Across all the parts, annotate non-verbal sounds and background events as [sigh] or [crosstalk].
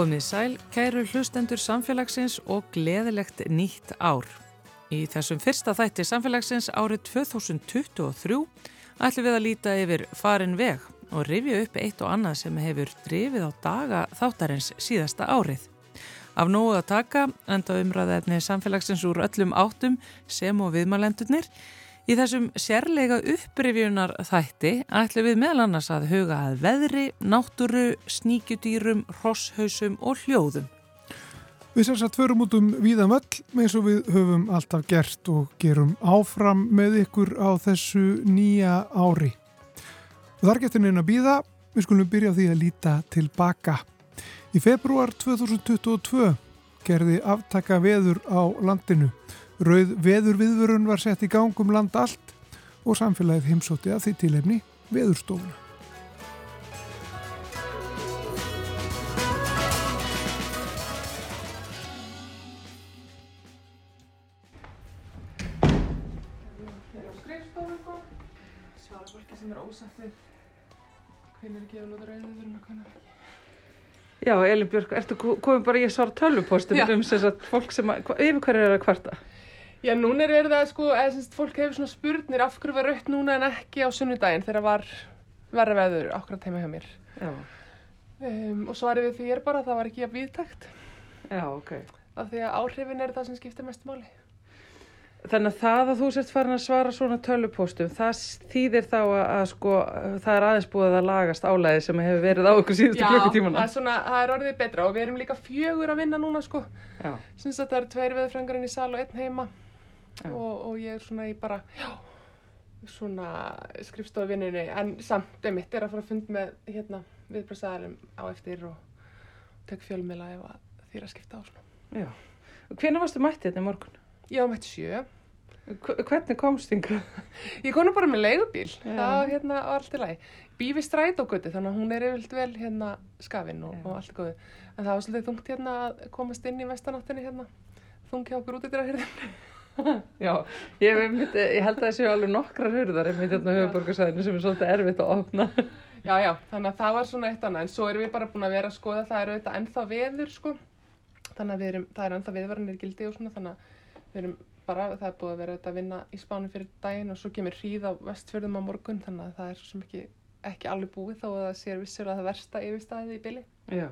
Komið sæl, kæru hlustendur samfélagsins og gleðilegt nýtt ár. Í þessum fyrsta þætti samfélagsins árið 2023 ætlum við að líta yfir farin veg og rifja upp eitt og annað sem hefur drifið á daga þáttarins síðasta árið. Af nógu að taka enda umræðaefni samfélagsins úr öllum áttum sem og viðmælendurnir Í þessum sérleika upprifjunar þætti ætlum við meðal annars að huga að veðri, náttúru, sníkjudýrum, rosshausum og hljóðum. Við sérsagt förum út um víðan völl eins og við höfum alltaf gert og gerum áfram með ykkur á þessu nýja ári. Og þar getur neina býða, við skulum byrja á því að líta tilbaka. Í februar 2022 gerði aftaka veður á landinu Rauð veður viðvörun var sett í gang um land allt og samfélagið heimsóti að því tilefni veðurstofuna. Já, Elin Björk, ertu komið bara í að svara tölvupostum um þess að fólk sem, að, yfir hverju er að kvarta? Já, núna er það sko, eða semst fólk hefur svona spurnir af hverju var rautt núna en ekki á sunnudaginn þegar var verða veður akkurat heima hjá mér. Já. Um, og svarið við því er bara að það var ekki að viðtakt. Já, ok. Af því að áhrifin er það sem skiptir mest máli. Þannig að það að þú sért farin að svara svona tölupostum, það þýðir þá að, að sko, það er aðeins búið að lagast álæði sem hefur verið á okkur síðustu klukkutímana. Já, það er svona, það er orðið betra og við erum líka fjögur að vinna núna sko. Já. Syns að það eru tveir veðfrængarinn í sal og einn heima og, og ég er svona í bara já, svona skrifstofinninni en samt emitt er að fara að fund með hérna, viðbröðsæðarum á eftir og tek fjölmila ef er að skipta á svona Já, hvernig varstu mættið þetta í morgun? Var mættið sjö Hvernig komst þingar? Ég konu bara með leigubíl, Já. það hérna, var allt í lagi. Bífi stræt og gutti, þannig að hún er yfirlt vel hérna skafinn og, og allt góði. En það var svolítið þungt hérna að komast inn í vestanáttinni hérna, þungi á okkur út í hérna. [laughs] Já, ég, myndi, ég held að það séu alveg nokkrar hurðar einmitt hérna höfuborgarsæðinu sem er svolítið erfitt að opna. [laughs] Já, já, þannig að það var svona eitt annað en svo erum við bara búin að vera að skoða það eru þetta ennþá veður sko þannig að erum, það er ennþá veðvarnir gildi og svona þannig að við erum bara, það er búið að vera þetta að vinna í spánu fyrir daginn og svo kemur hríð á vestfjörðum á morgun þannig að það er svo mikið ekki alveg búið þó að það sér vissur að það versta yfirstæði í byli. Já.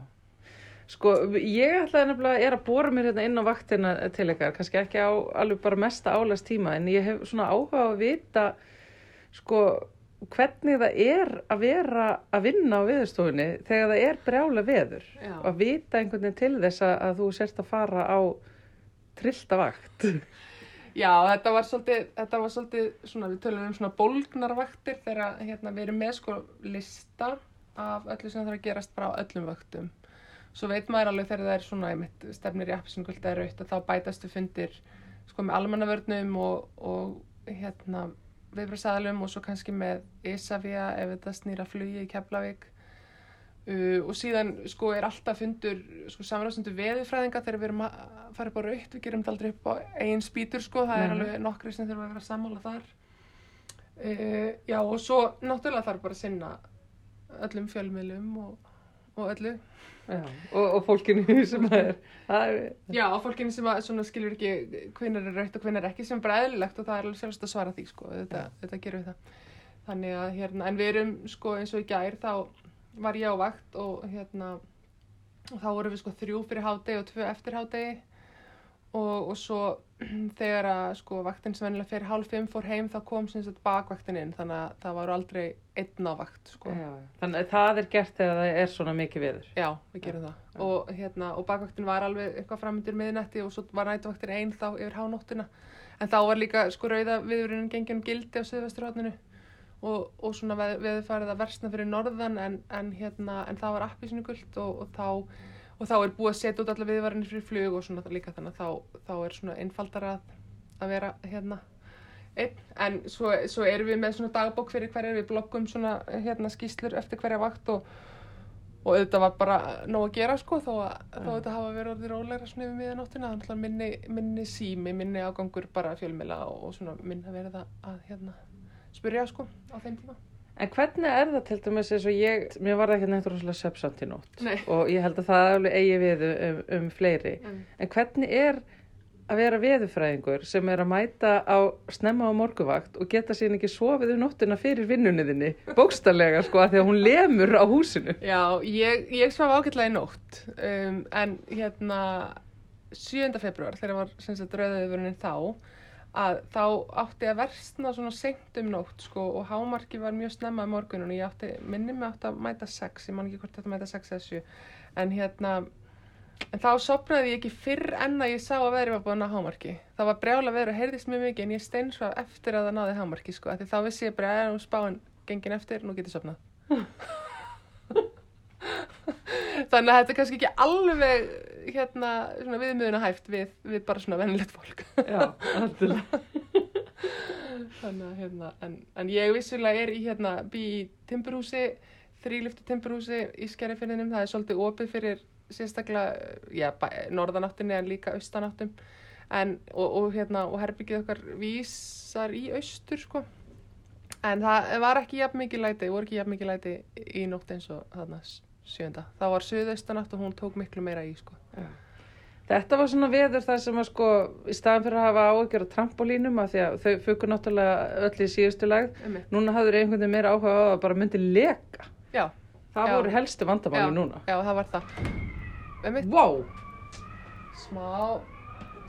Sko, ég ætlaði nefnilega, ég er að bóra mér hérna inn á vaktina til ykkar, kannski ekki á alveg bara mesta álæst tíma, en ég hef svona áhuga að vita, sko, hvernig það er að vera að vinna á viðstofunni þegar það er brjála veður. Já. Að vita einhvern veginn til þess að, að þú sérst að fara á trillta vakt. Já, þetta var svolítið, þetta var svolítið, svona, við tölum um svona bólgnarvaktir þegar hérna, við erum með sko lista af öllu sem þarf að gerast bara á öllum vaktum svo veit maður alveg þegar það er svona einmitt, stefnir í appsingult eða raut að þá bætastu fundir sko með almannavörnum og, og hérna viðbröðsæðalum og svo kannski með Ísafja ef þetta snýra flugi í Keflavík. Uh, og síðan sko er alltaf fundur sko samræðsundu veðufræðinga þegar við erum að fara upp á raut við gerum þetta aldrei upp á eigin spýtur sko það er alveg nokkri sem þurfa að vera sammála þar. Uh, já og svo náttúrulega þarf bara að sinna öllum fjölmiðlum og, og öllu. Já, og, og fólkinu [laughs] sem er, er Já, og fólkinu sem að, skilur ekki hvenar er raukt og hvenar ekki sem er bara eðlilegt og það er alveg sjálfst að svara því sko, þetta, þetta gerum við það. Þannig að hérna, en við erum sko eins og í gær þá var ég á vakt og hérna og þá vorum við sko þrjú fyrir hádegi og tvö eftir hádegi. Og, og svo [clears throat] þegar að sko vaktin sem vennilega fyrir hálf fimm fór heim þá kom sem sagt bakvaktin inn. Þannig að það var aldrei einn á vakt sko. Já, þannig að það er gert þegar það er svona mikið viður. Já, við gerum já, það já. Og, hérna, og bakvaktin var alveg eitthvað framöndir miðinetti og svo var nætuvaktin einn þá yfir hánóttina en þá var líka sko rauða viðurinn gengið um gildi á Suðvesturhóttinu og, og svona veður farið að versna fyrir norðan en, en, hérna, en það var appisinu guld og, og þá og þá er búið að setja út allar viðvarinir fyrir flug og svona líka þannig að þá, þá er svona einfaldar að, að vera hérna einn, en svo, svo erum við með svona dagbók fyrir hverja við bloggum svona hérna skýslur eftir hverja vakt og, og auðvitað var bara nóg að gera sko þó að ja. þó þetta hafa verið orðið rólegra svona yfir miðanóttina, þannig að minni, minni sími, minni ágangur bara fjölmila og, og svona minna verið að, að hérna spyrja sko á þeim tíma. En hvernig er það til dæmis eins og ég, mér var það ekki neitt rosalega söpsamt í nótt Nei. og ég held að það alveg eigi við um, um fleiri. Mm. En hvernig er að vera veðurfræðingur sem er að mæta á snemma á morguvakt og geta síðan ekki sofið um nóttina fyrir vinnunniðinni, bókstarlega sko, að því að hún lemur á húsinu. Já, ég, ég svaf ágætlega í nótt um, en hérna 7. februar þegar var sem sagt rauðaðurinn þá að þá átti að versna svona seint um nótt sko og hámarki var mjög snemma í morgunum og ég átti, minni mig átti að mæta 6, ég man ekki hvort þetta mæta 6 eða 7 en hérna en þá sopnaði ég ekki fyrr en að ég sá að veðri var búin að hámarki. Það var brjála veður og heyrðist mjög mikið en ég steinsvað eftir að það náði hámarki sko. Því þá vissi ég bara að nú spáin gengin eftir, nú get ég sopnað [laughs] þannig að þetta er kannski ekki alveg hérna svona viðmiðuna hæft við, við bara svona vennilegt fólk. Já, alltaf. [laughs] þannig að hérna en, en ég vissulega er í hérna bý í timburhúsi, þrýliftu timburhúsi í skerrifinninum, það er svolítið opið fyrir sérstaklega, já, norðanáttinni en líka austanáttum en, og, og hérna, og herbyggið okkar vísar í austur sko en það var ekki jafn mikið læti, voru ekki jafn mikið læti í nótt eins og þarna sjönda, það var suðaustanátt og hún tók miklu meira í sko Þetta var svona veður þar sem að sko í staðan fyrir að hafa áhyggjur á trampolínum af því að þau fugur náttúrulega öll í síðustu lagð. Einmitt. Núna hafður einhvern veginn meira áhuga á að bara myndi leka. Já, Það Já. voru helstu vandamáli núna. já, það var það Einmitt. Vá! smá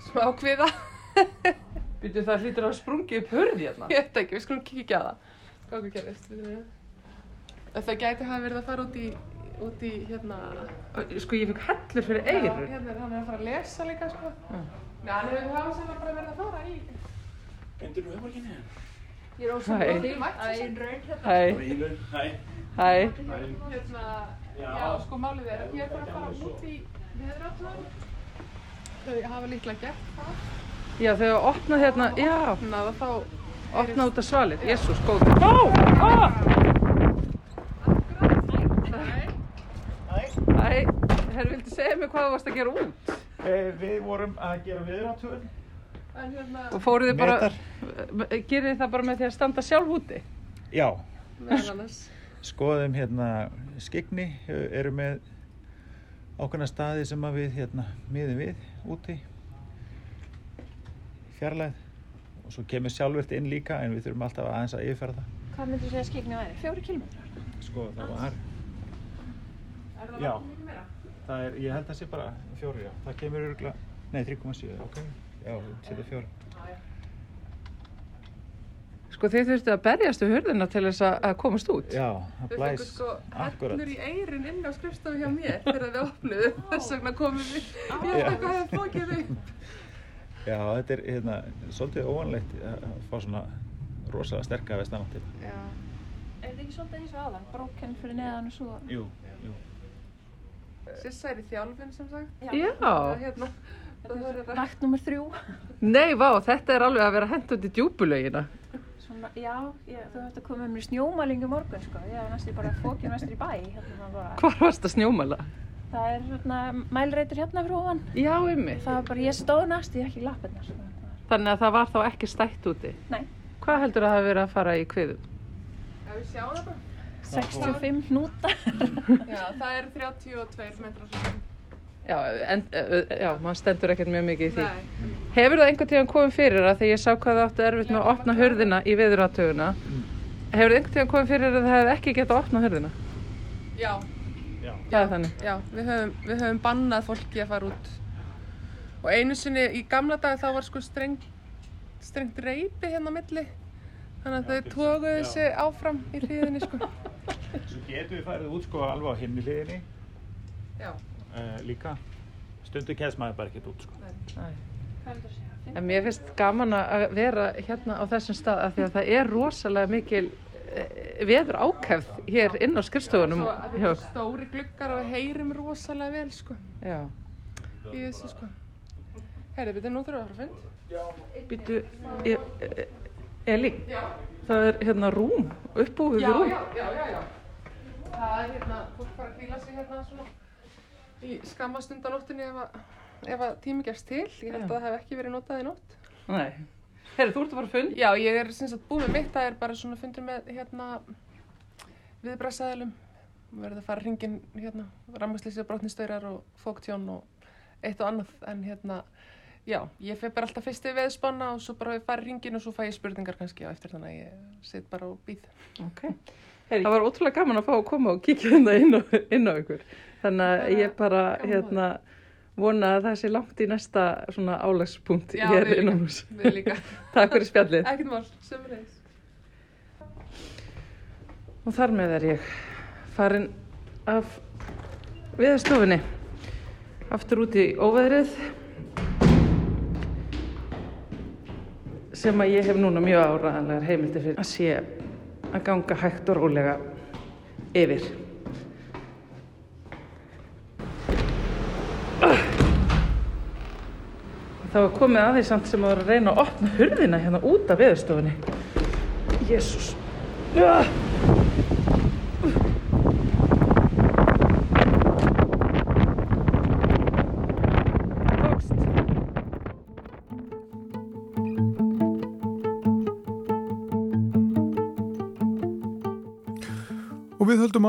smá kviða [laughs] Býtu það hlýtur að sprungi upp hörði hérna. ég veit ekki, við skulum kíkja á það hvað okkur gerist við. En það gæti hafa verið að fara út í út í hérna Sko ég fikk hellur fyrir Já, eyrun. hérna er hann að fara að lesa líka sko Já. Nei, hann hefur hafa sem bara verið að fara í Endur þú höfmarkinni? Ég er Hæ. ósum því að einn raun hérna. Hæ, Ílun, hæ. hæ. hérna, já. Sko málið er að ég er bara að fara út í viðráttuðan þau hafa líklega gert það Já þau hafa opnað hérna, já, þannig að þá opnað út af svalir. Jésús, góður. Vá! Ah! Hæ, herr, viltu segja mér hvað þú varst að gera út? Eh, við vorum að gera viðráttuðun. en hérna Og fóruð þið bara, gerir þið það bara með því að standa sjálf úti? Já, meðal annars skoðum hérna skegni, eru með ákveðna staði sem að við hérna miðum við úti fjarlæð og svo kemur sjálfvert inn líka en við þurfum alltaf aðeins að yfirfæra það. Hvað myndir þú segja að skikni væri? Fjóri kilómetrar? Sko það var, er það Já. mikið meira? það er, ég held að það sé bara fjóri, já. Það kemur örgulega, nei 3,7, ok, já, setja fjóri. Sko þið þurftu að berjast við hurðina til þess að að komast út. Já, það Þau fengur sko hellur í eyrin inn á skrifstofu hjá mér þegar þau opnuðu. Þess vegna komum við. Ég Já. veit eitthvað hefur fókið upp. Já, þetta er hérna, svolítið óvanlegt að fá svona rosalega sterka vestanáttir. Já. Er þetta ekki svolítið eins og aðan? Bróken fyrir neðan og svo? Jú, jú. Sissa er í þjálfin sem sagt. Já. Það, hérna, það að Vakt nummer þrjú. [laughs] Nei, vá, þetta er alveg að vera í djúbulögina. Svona, já, ég, þú ætti að koma með mér í morgun, sko. Ég var næstu bara fókin vestur í bæ. Hérna, bara, Hvar varst að snjómala? það er hérna, mælreitur hérna fyrir ofan. Já, ymmið. Það var bara, ég stóð næstu, ég ekki lappirnar, sko. Það var- Þannig að það var þá ekki stætt úti. Nei, Hvað heldur að það hafi verið að fara í kviðum? Já, við sjáum það bara. 65 hnúta. Já, það er 32 metrar sem. Já, en, já, maður stendur ekkert mjög mikið í því. Nei. Hefur það einhvern tíðan komið fyrir að þegar ég sá hvað það áttu erfitt með að opna hurðina í viðuratöguna, hefur það einhvern tíðan komið fyrir að það hefði ekki getað að opna hurðina? Já, Já. Það er þannig. já, við höfum, við höfum bannað fólki að fara út. Og einu sinni í gamla dag þá var sko strengt, strengt reypi hérna á milli. Þannig að þau tókuðu sig áfram í hliðinni sko. [laughs] Svo getum við farið út sko alveg á himni hliðinni Já, uh, líka. Stundu kæðs maður bara ekkert út sko. En mér finnst gaman að vera hérna á þessum stað af því að það er rosalega mikil eh, veður ákæfð hér inn á skrifstofunum. stóri gluggar og heyrim rosalega vel sko. Já. Í þessu sko. Herri, byrju, nú þurfum við að fara að fund. Býtu, Elín, það er hérna rúm, uppbúið rúm. já, já, já, já. Það er hérna, fólk fara að kvíla sig hérna svona í skamma stund á nóttinni ef að, ef að tími gefst til. Ég held að það hef ekki verið notað í nótt. Nei. Herri, þú ert að fara að fund? Já, ég er sem sagt búið með mitt, það er bara svona fundur með hérna viðbræðsæðilum verður að fara hringin hérna, rammarslýsið brotnistöyrar og fóktjón og eitt og annað en hérna, já, ég fyrir bara alltaf fyrst í veðspanna og svo bara fara hringin og svo fæ ég spurningar kannski á eftir þannig að ég sitt bara og býð. Ok, Heyri, það var ótrúlega gaman að fá að koma og kíkja hérna inn inn á ykkur þannig að ég bara hérna vona að það sé langt í næsta svona álagspunkt Já, hér inn á hús. Takk fyrir spjallið. Ekkert mál, sömulegis. Og þar með er ég farin af viðstofinni aftur út í óveðrið sem að ég hef núna mjög áraðanlegar heimildi fyrir að sé að ganga hægt og rólega yfir. Það var komið að því samt sem að reyna að opna hurðina hérna út af viðstofinni. Jésús.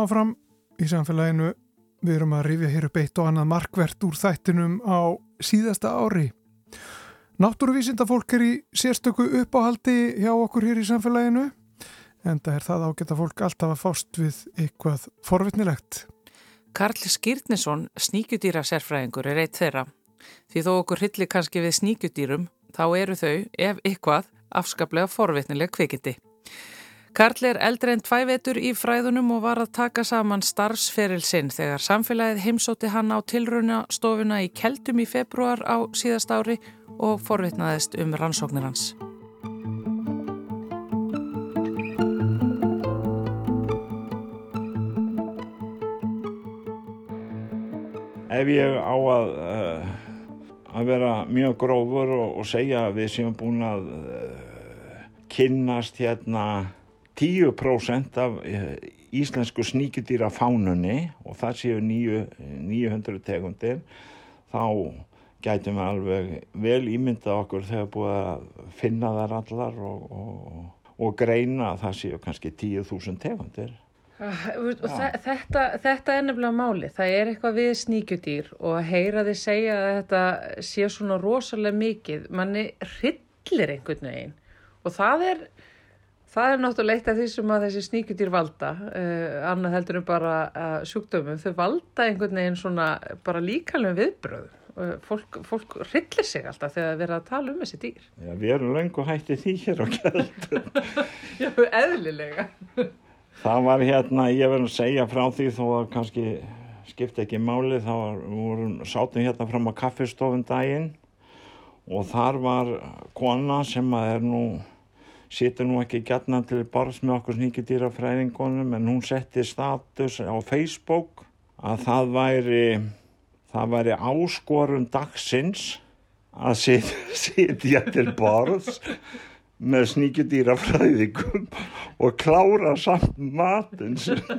Höldum áfram í samfélaginu. Við erum að rifja hér upp eitt og annað markvert úr þættinum á síðasta ári. Náttúruvísinda fólk er í sérstöku uppáhaldi hjá okkur hér í samfélaginu. En það er það ágæta fólk alltaf að fást við eitthvað forvitnilegt. Karl Skýrnisson, sníkjudýra sérfræðingur, er eitt þeirra. Því þó okkur hilli kannski við sníkjudýrum, þá eru þau, ef ykkvað, afskaplega forvitnileg kvikindi. Karl er eldri en tvævetur í fræðunum og var að taka saman starfsferil sinn þegar samfélagið heimsóti hann á tilraunastofuna í Keldum í februar á síðast ári og forvitnaðist um rannsóknir hans. Ef ég á að, uh, að vera mjög grófur og, og segja að við séum búin að uh, kynnast hérna 10% af uh, íslensku sníkjudýra fánunni og það séu 9, 900 tegundir, þá gætum við alveg vel ímynda okkur þegar búið að finna þar allar og, og, og greina að það séu kannski 10.000 tegundir. Ah, þetta, þetta er nefnilega máli. Það er eitthvað við sníkjudýr og að heyra þið segja að þetta sé svona rosalega mikið. Manni hryllir einhvern veginn og það er, það er náttúrulega eitt af því sem að þessi sníkjudýr valda. Uh, annað heldur en bara uh, sjúkdömum. Þau valda einhvern veginn svona bara líkalum viðbröðum. Uh, fólk, fólk hryllir sig alltaf þegar það verið að tala um þessi dýr. Já, við erum löngu hætti því hér á kjeld. [laughs] Já, eðlilega. Það var hérna, ég verður að segja frá því þó að kannski skipta ekki máli, þá var, vorum, sátum hérna fram á kaffistofun daginn og þar var kona sem að er nú, situr nú ekki gætna til borðs með okkur sníkjudýrafræðingunum en hún setti status á Facebook að það væri, það væri áskorun dagsins að sit, [laughs] sitja til borðs með sníkjudýrafræðingum og klára samt matinn sinn. [laughs]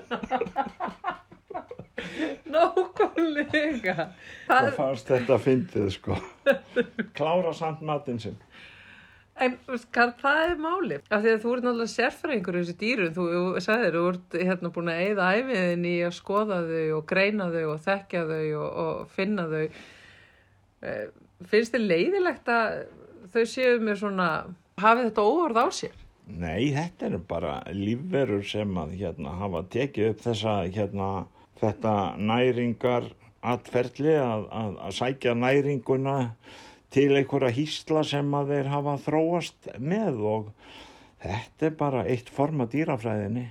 Nákvæmlega. og fannst þetta fyndið sko [laughs] klára samt matinn sinn En það er máli. Af því að þú ert náttúrulega sérfræðingur í þessi dýrum. Þú, sagðir, þú ert hérna búin að eyða æfiðin í að skoða þau og greina þau og þekkja þau og, og finna þau. Eh, Finnst þið leiðilegt að þau séu með svona, hafið þetta óorð á sér? nei þetta eru bara lífverur sem að hérna hafa tekið upp þessa hérna þetta næringar atferðli að, að, að sækja næringuna til einhverja hýsla sem að þeir hafa þróast með og þetta er bara eitt form af dýrafræðinni.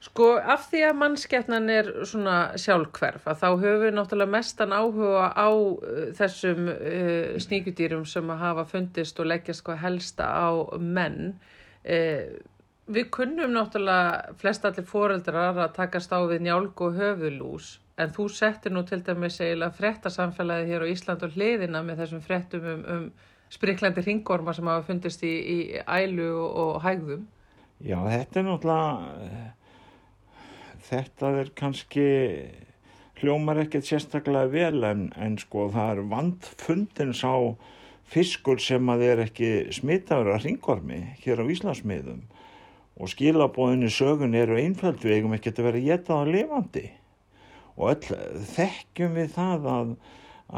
Sko, af því að mannskjarnan er svona sjálfhverf, að þá höfum við náttúrulega mestan áhuga á uh, þessum uh, sníkudýrum sem að hafa fundist og leggjast hvað helsta á menn. Uh, við kunnum náttúrulega flest allir foreldrar að takast á við njálg og höfuðlús, en þú settir nú til dæmis eiginlega frettasamfélagið hér á Ísland og hliðina með þessum frettum um, um spriklandi ringorma sem hafa fundist í, í ælu og, og hægðum. Já, þetta er náttúrulega, þetta er kannski, hljómar ekkert sérstaklega vel en, en sko það er vandfundin sá fiskur sem að er ekki smitaður að ringormi hér á Íslandsmiðum og skilabóðinni sögun eru einföld við eigum ekki að vera getað á lifandi og öll þekkjum við það að,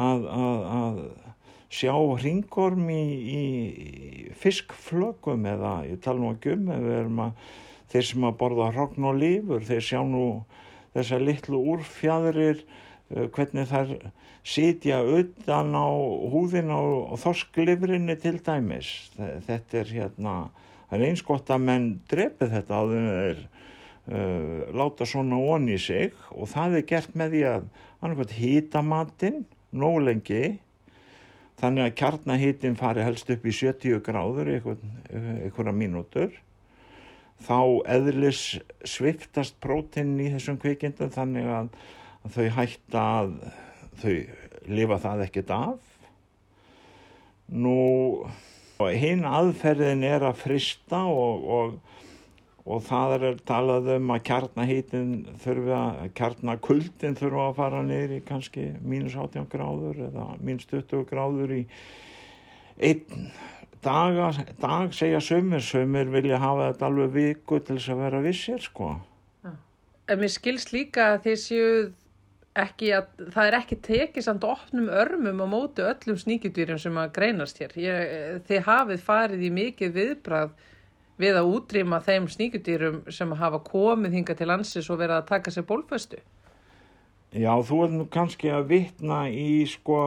að, að, að sjá ringorm í, í fiskflögum eða ég tala nú ekki um að þeir sem að borða hrogn og lífur þeir sjá nú þessar litlu úrfjadrir uh, hvernig þær sitja utan á húðin á þorsklifrinni til dæmis. Þetta er hérna það er eins gott að menn drepi þetta á þau er uh, láta svona onni í sig og það er gert með því að hýta matinn nóg lengi þannig að kjarnahýtin fari helst upp í 70 gráður einhverja mínútur. Þá eðlis sviftast prótinn í þessum kvikindum þannig að þau hætta að þau lifa það ekkert af. Nú hinn aðferðin er að frista og, og, og það er talað um að kjarnahýtin þurfa, kjarnakuldin þurfa að fara niður í kannski mínus 18 gráður eða mínus 20 gráður í einn daga, dag segja sömur, sömur vilja hafa þetta alveg viku til þess að vera vissir sko. En mér skilst líka að þessu ekki að, það er ekki tekið samt opnum örmum á mótu öllum sníkjutýrum sem að greinast hér. Ég, þið hafið farið í mikið viðbrað við að útrýma þeim sníkjutýrum sem hafa komið hinga til landsins og verið að taka sér bólföstu. Já, þú er nú kannski að vitna í, sko,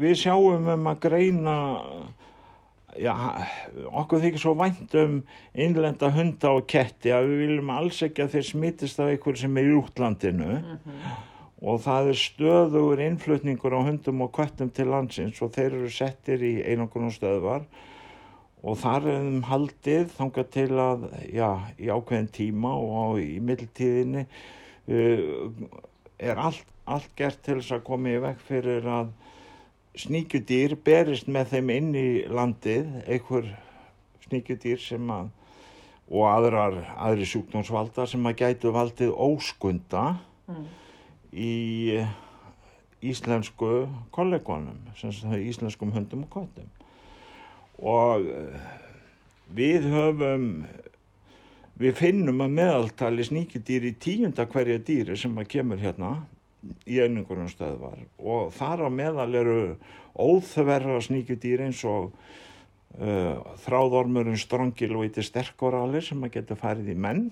við sjáum um að greina, já, okkur þykir svo vænt um innlenda hunda og ketti að við viljum alls ekki að þeir smittist af einhver sem er í útlandinu. Mm -hmm og það er stöðugur innflutningur á hundum og köttum til landsins og þeir eru settir í einangrunum stöðvar og þar er þeim haldið þangað til að, já, í ákveðin tíma og á, í middeltíðinni uh, er allt, allt gert til þess að koma í vekk fyrir að sníkjudýr berist með þeim inn í landið, einhver sníkjudýr sem að, og aðrar, aðri sjúkdómsvalda sem að gætu valdið óskunda mm. í íslensku kollegonum, íslenskum hundum og kottum og eh, við höfum við finnum að meðaltali sníkjadýr í tíunda hverja dýri sem að kemur hérna í einingurum stöðvar og þar á meðal eru óþverra sníkjadýr eins og uh, þráðormurinn strongil og eitthvað sterkoralir sem að geta farið í menn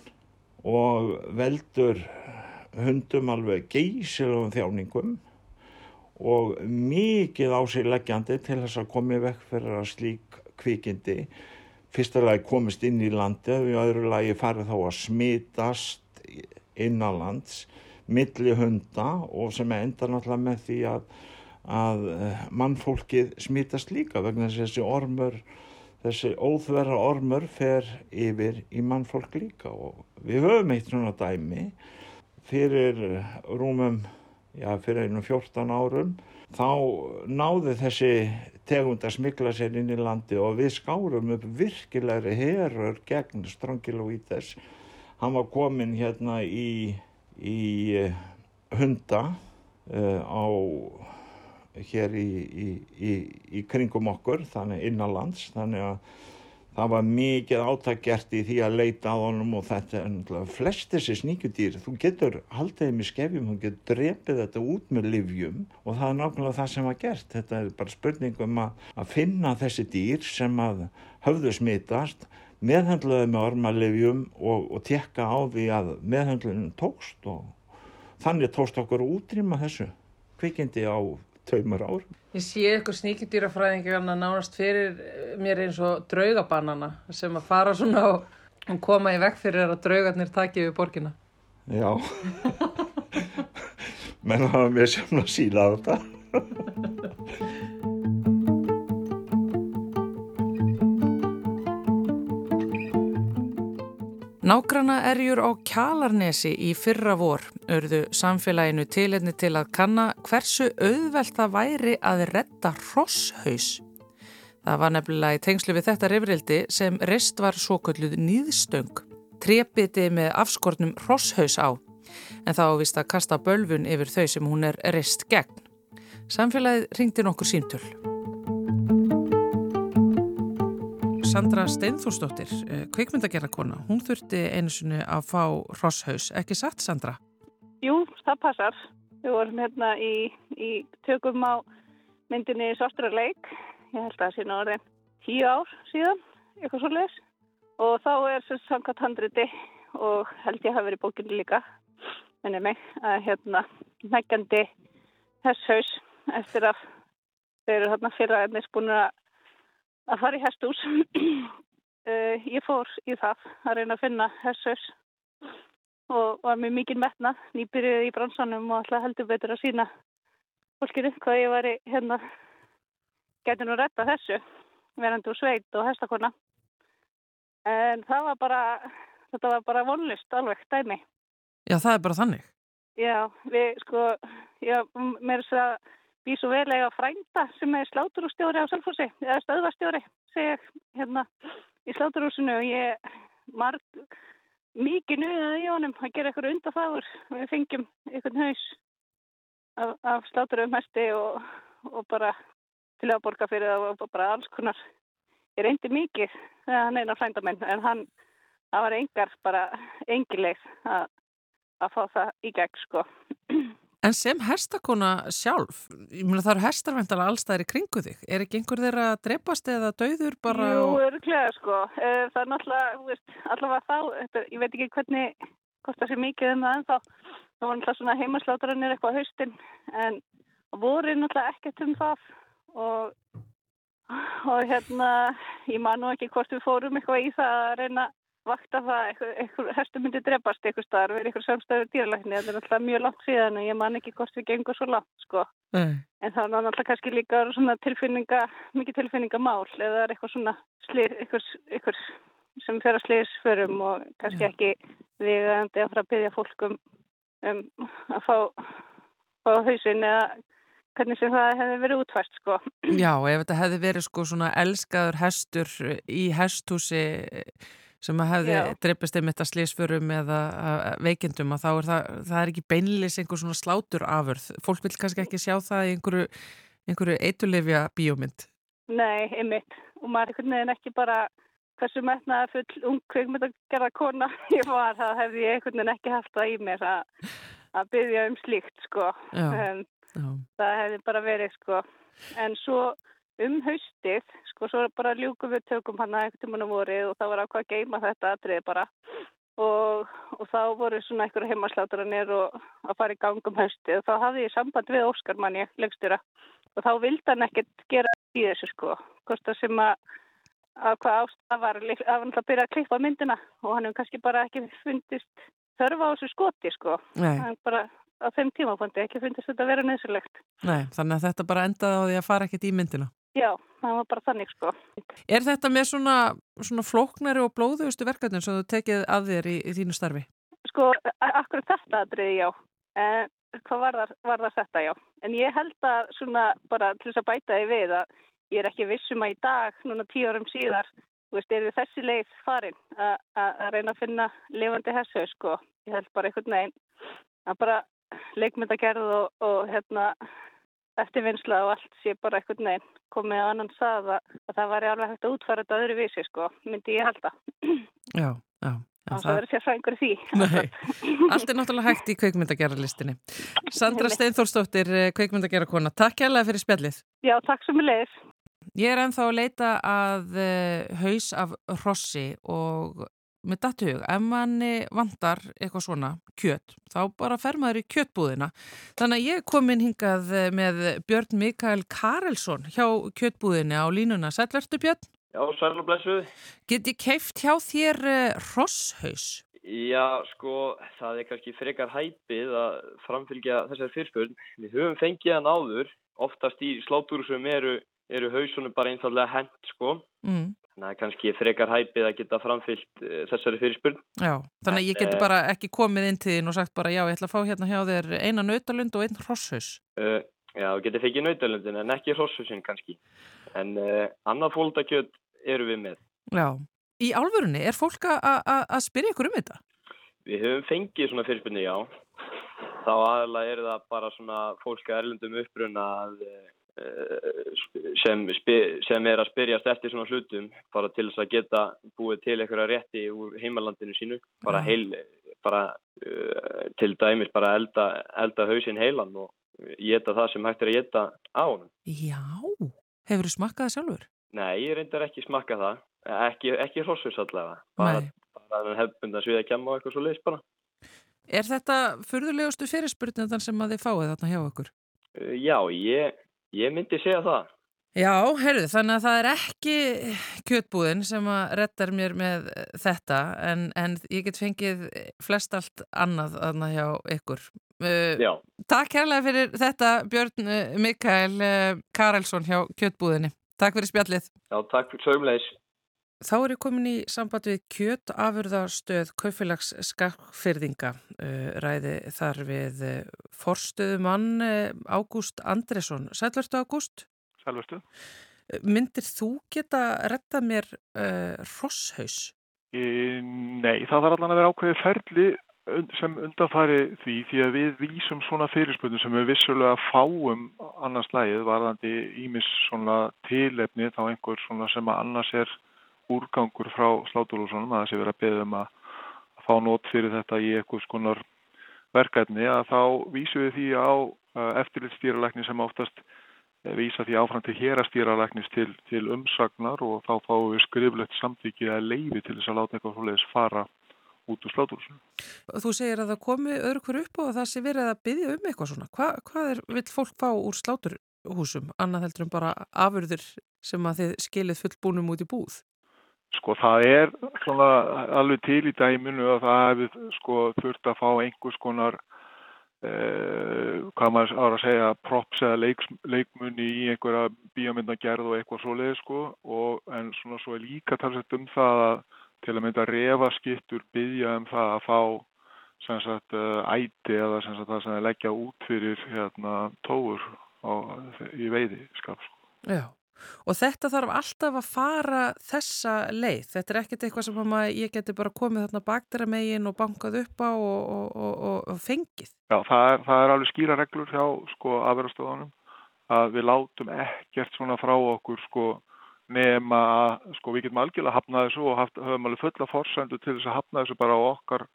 og veldur hundum alveg geysilum þjáningum og mikið á sig leggjandi til þess að komi vekk fyrir að slík kvikindi fyrstulega komist inn í landi og í öðru lagi farið þá að smitast innanlands milli hunda og sem endar náttúrulega með því að, að eh, mannfólkið smitast líka vegna þessi ormur þessi óþverra ormur fer yfir í mannfólk líka. Og við höfum eitt svona dæmi fyrir rúmum, já fyrir einum 14 árum þá náði þessi tegund að smikla sér inn í landi og við skárum upp virkilegri herur gegn Strangilóítes. Hann var komin hérna í, í eh, hunda uh, á hér í, í, í kringum okkur, þannig innanlands, þannig að það var mikið átakkert í því að leita á honum og þetta er flest þessi sníkjudýr, þú getur haldið í skefjum, þú getur drepið þetta út með livjum og það er nákvæmlega það sem var gert, þetta er bara spurningum að, að finna þessi dýr sem að höfðu smitast meðhandlaði með ormalivjum og, og tekka á því að meðhandlaðinu tókst og þannig tókst okkur útrýma þessu kvikindi á taumur ár Ég sé eitthvað sníkjudýrafræðingarna nánast fyrir mér eins og draugabannana sem að fara svona og koma í vekk fyrir að draugarnir taki við borgina. Já, [laughs] menn hafa mér sem að síla á þetta. [laughs] Nágrana erjur á Kjalarnesi í fyrra vor örðu samfélaginu tilenni til að kanna hversu auðvelt það væri að retta rosshaus. Það var nefnilega í tengslu við þetta rifrildi sem rest var svo kölluð nýðstöng, trepiti með afskortnum rosshaus á, en þá vist að kasta bölfun yfir þau sem hún er rest gegn. Samfélagið ringdi nokkur símtöl. Sandra Steinþórsdóttir, eh, kvikmyndagerðarkona. Hún þurfti einu sinni að fá rosshaus. Ekki satt, Sandra? Jú, það passar. Við vorum hérna í, í tökum á myndinni Svarturarleik. Ég held að það sé náður en tíu ár síðan, eitthvað svo leiðis. Og þá er sem samkvæmt handriti og held ég að hafa verið bókinu líka, minnið mig, að hérna neggandi hesshaus eftir að þeir eru hérna fyrra ennist búin að að fara í hestús uh, [clears throat] ég fór í það að reyna að finna hessus og var með mikið metna nýbyrjuði í bransanum og alltaf heldur betur að sína fólkinu hvað ég var í hérna geti nú retta þessu verandi úr sveit og hestakonna en það var bara þetta var bara vonlist alveg dæmi. Já, það er bara þannig. Já, við sko já, mér er þess að býð svo velega frænda sem er sláturústjóri á Salfossi, eða stöðvastjóri seg hérna í sláturúsinu og ég marg mikið nuðið í honum að gera eitthvað undarfáður við fengjum eitthvað haus af, af sláturum mesti og, og bara til að borga fyrir það og bara alls konar. Ég reyndi mikið þegar hann eina frændamenn en hann, það var engar bara engileg að, að fá það í gegn sko [clears throat] En sem hestakona sjálf, ég meina það eru hestarvendala allstæðir í kringu þig, er ekki einhver þeirra að drepast eða dauður bara? Jú, öruglega sko, eh, það er náttúrulega, veist, allavega þá, þetta, ég veit ekki hvernig, hvort það sé mikið um það en þá, það var náttúrulega svona heimasláturannir eitthvað haustinn en voru náttúrulega ekkert um það. Og, og hérna, ég man nú ekki hvort við fórum eitthvað í það að reyna vakta það, eitthvað herstu myndi drefast eitthvað starf, verið eitthvað samstæður dýralækni þetta er alltaf mjög langt síðan og ég man ekki hvort við gengum svo langt sko Nei. en það er alltaf kannski líka svona tilfinninga, mikið tilfinningamál eða er eitthvað svona slið, eitthvað, eitthvað sem fer að sliðis förum og kannski ekki við að fara að byggja fólkum um, að fá, fá hausin eða hvernig sem það hefði verið útvært sko. Já, ef þetta hefði verið sko svona elskaður hestur í hestúsi sem að hefði dreipist einmitt að slísförum eða veikindum að þá er það, það er ekki beinlis einhver svona slátur afurð. Fólk vil kannski ekki sjá það í einhverju, einhverju eitulefja bíómynd. Nei, einmitt. Og maður er einhvern veginn ekki bara hversu metnaði full ung kveikmynd að gera kona [laughs] ég var, það hefði ég einhvern veginn ekki haft það í mér að, að byggja um slíkt, sko. Já, um, já. Það hefði bara verið, sko. En svo um haustið, sko, svo bara ljúkum við tökum hann að eitthvað tíma vorið og það var ákvað að geima þetta aðrið bara og, og þá voru svona einhverju heimasláturanir og að fara í gangum haustið og þá hafði ég samband við Óskar manni, leggstjóra og þá vildi hann ekkert gera í þessu sko, hvort að sem að að hvað ástað var að hann að byrja að klippa myndina og hann hefur kannski bara ekki fundist þörfa á þessu skoti sko, bara á þeim tímafondi ekki fundist þetta að vera nöðsulegt. Nei, þannig að þetta bara endaði á því að fara ekkert í myndina. Já, það var bara þannig sko. Er þetta með svona, svona flóknari og blóðugustu verkefnum sem þú tekið að þér í, í þínu starfi? Sko, akkur þetta aðriði já. En hvað var það, var það þetta já? En ég held að svona bara til þess að bæta því við að ég er ekki vissum að í dag, núna tíu árum síðar, þú veist, er þessi leið farin að reyna að finna lifandi hessu sko. Ég held bara einhvern veginn að bara leikmyndagerð og, og hérna eftirvinnsla og allt sé bara einhvern veginn komið á annan sað að, að það væri alveg hægt að útfæra þetta öðru vísi sko, myndi ég halda. [clears throat] Já, já. Og það verður sér frængur því. [laughs] Nei, allt er náttúrulega hægt í kveikmyndagerarlistinni. Sandra Steinþórsdóttir, eh, kveikmyndagerakona, takk kærlega fyrir spjallið. Já, takk sem við leiðis. Ég er ennþá að leita að uh, haus af rossi og með dattug, ef manni vandar eitthvað svona kjött, þá bara fer maður í kjöttbúðina. Þannig að ég kom inn hingað með Björn Mikael Karelsson hjá kjöttbúðina á línuna. Sælvertu Björn? Já, sæl og blessuð. Get ég keift hjá þér uh, rosshaus? Já, sko, það er kannski frekar hæpið að framfylgja þessar fyrrspörn. Við höfum fengið hann áður, oftast í slátúru sem eru, eru hausunum bara einfallega hent, sko. Mm. Þannig að kannski frekar hæpið að geta framfyllt uh, þessari fyrirspurn. Já, þannig að ég geti bara ekki komið inn til þín og sagt bara já, ég ætla að fá hérna hjá þér eina nautalund og einn hrosshaus. Uh, já, þú getur fekið nautalundin en ekki hrosshusin kannski. En uh, annað fólkdakjöld eru við með. Já, í álfurunni, er fólk að spyrja ykkur um þetta? Við höfum fengið svona fyrirspurni, já. Þá aðalega er það bara svona fólk að erlendum uppruna að sem, sem er að spyrjast eftir svona hlutum bara til þess að geta búið til einhverja rétti úr heimalandinu sínu bara, heil, bara uh, til dæmis bara elda, elda hausinn heilan og geta það sem hægt er að geta á hann Já, hefur þú smakkað það sjálfur? Nei, ég reyndar ekki smakka það ekki, ekki hrossfurs allavega bara, bara hefðbund að sviða að kemma og eitthvað svo leiðis bara Er þetta fyrðulegustu fyrirspurnindan sem að þið fáið þarna hjá okkur? Uh, já, ég Ég myndi segja það. Já, heyrðu, þannig að það er ekki kjötbúðin sem að rettar mér með þetta en, en ég get fengið flest allt annað aðna hjá ykkur. Uh, Já. Takk hérlega fyrir þetta Björn uh, Mikael uh, Karelsson hjá kjötbúðinni. Takk fyrir spjallið. Já, takk fyrir sögumleis. Þá er ég komin í samband við kjötafurðarstöð Kaufélags Skakfyrðinga. Ræði þar við forstöðumann Ágúst Andresson. Sælverstu Ágúst? Sælverstu. Myndir þú geta retta mér uh, rosshaus? E, nei, það þarf allan að vera ákveðið ferli sem undanfari því því að við vísum svona fyrirspöldum sem við vissulega fáum annars lægið varðandi ímis svona tilefni þá einhver svona sem annars er úrgangur frá sláturhúsunum að það sé verið að beða um að fá nót fyrir þetta í eitthvað skonar verkefni að þá vísum við því á eftirlitstýralækni sem oftast vísa því áfram til hérastýralæknis til, til umsagnar og þá fáum við skriflegt samtíkið að leiði til þess að láta eitthvað svoleiðis fara út úr sláturhúsunum. Þú segir að það komi öðru hver upp og það sé verið að byggja um eitthvað svona. Hva, hvað er, vil fólk fá úr sláturhúsum annað heldur en bara afurður sem að þið skilið fullbúnum út í búð? Sko það er svona alveg til í dæminu að það hefur sko þurft að fá einhvers konar eh, hvað maður ára að segja props eða leiks, leikmunni í einhverja bíómyndagerð og eitthvað svoleið sko og en svona svo er líka talsett um það að til að mynda refaskittur byggja um það að fá sem sagt æti eða sem sagt það sem er leggja út fyrir hérna tóur á, í veiði skap sko. Já. Og þetta þarf alltaf að fara þessa leið. Þetta er ekkert eitthvað sem ég geti bara komið þarna baktera megin og bankað upp á og, og, og, og fengið. Já, það er, það er alveg skýra reglur hjá sko afverðastöðunum að við látum ekkert svona frá okkur sko nema að sko við getum algjörlega hafnað þessu og haft, höfum alveg fulla forsendu til þess að hafna þessu bara á okkar,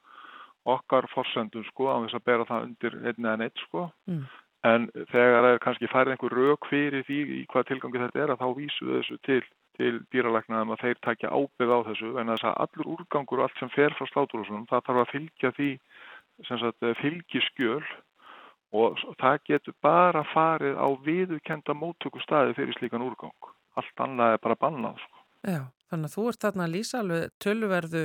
okkar forsendu sko á þess að bera það undir einn eða neitt sko. Mm. En þegar það er kannski færið einhver rauk fyrir því í hvað tilgangi þetta er að þá vísu þessu til, til dýralæknaðum að þeir takja ábyrð á þessu en þess að allur úrgangur og allt sem fer frá sláturhúsunum það þarf að fylgja því sagt, fylgiskjöl og það getur bara farið á viðukenda móttöku staði fyrir slíkan úrgang. Allt annað er bara bannað. Sko. Já, þannig að þú ert þarna að lýsa alveg tölverðu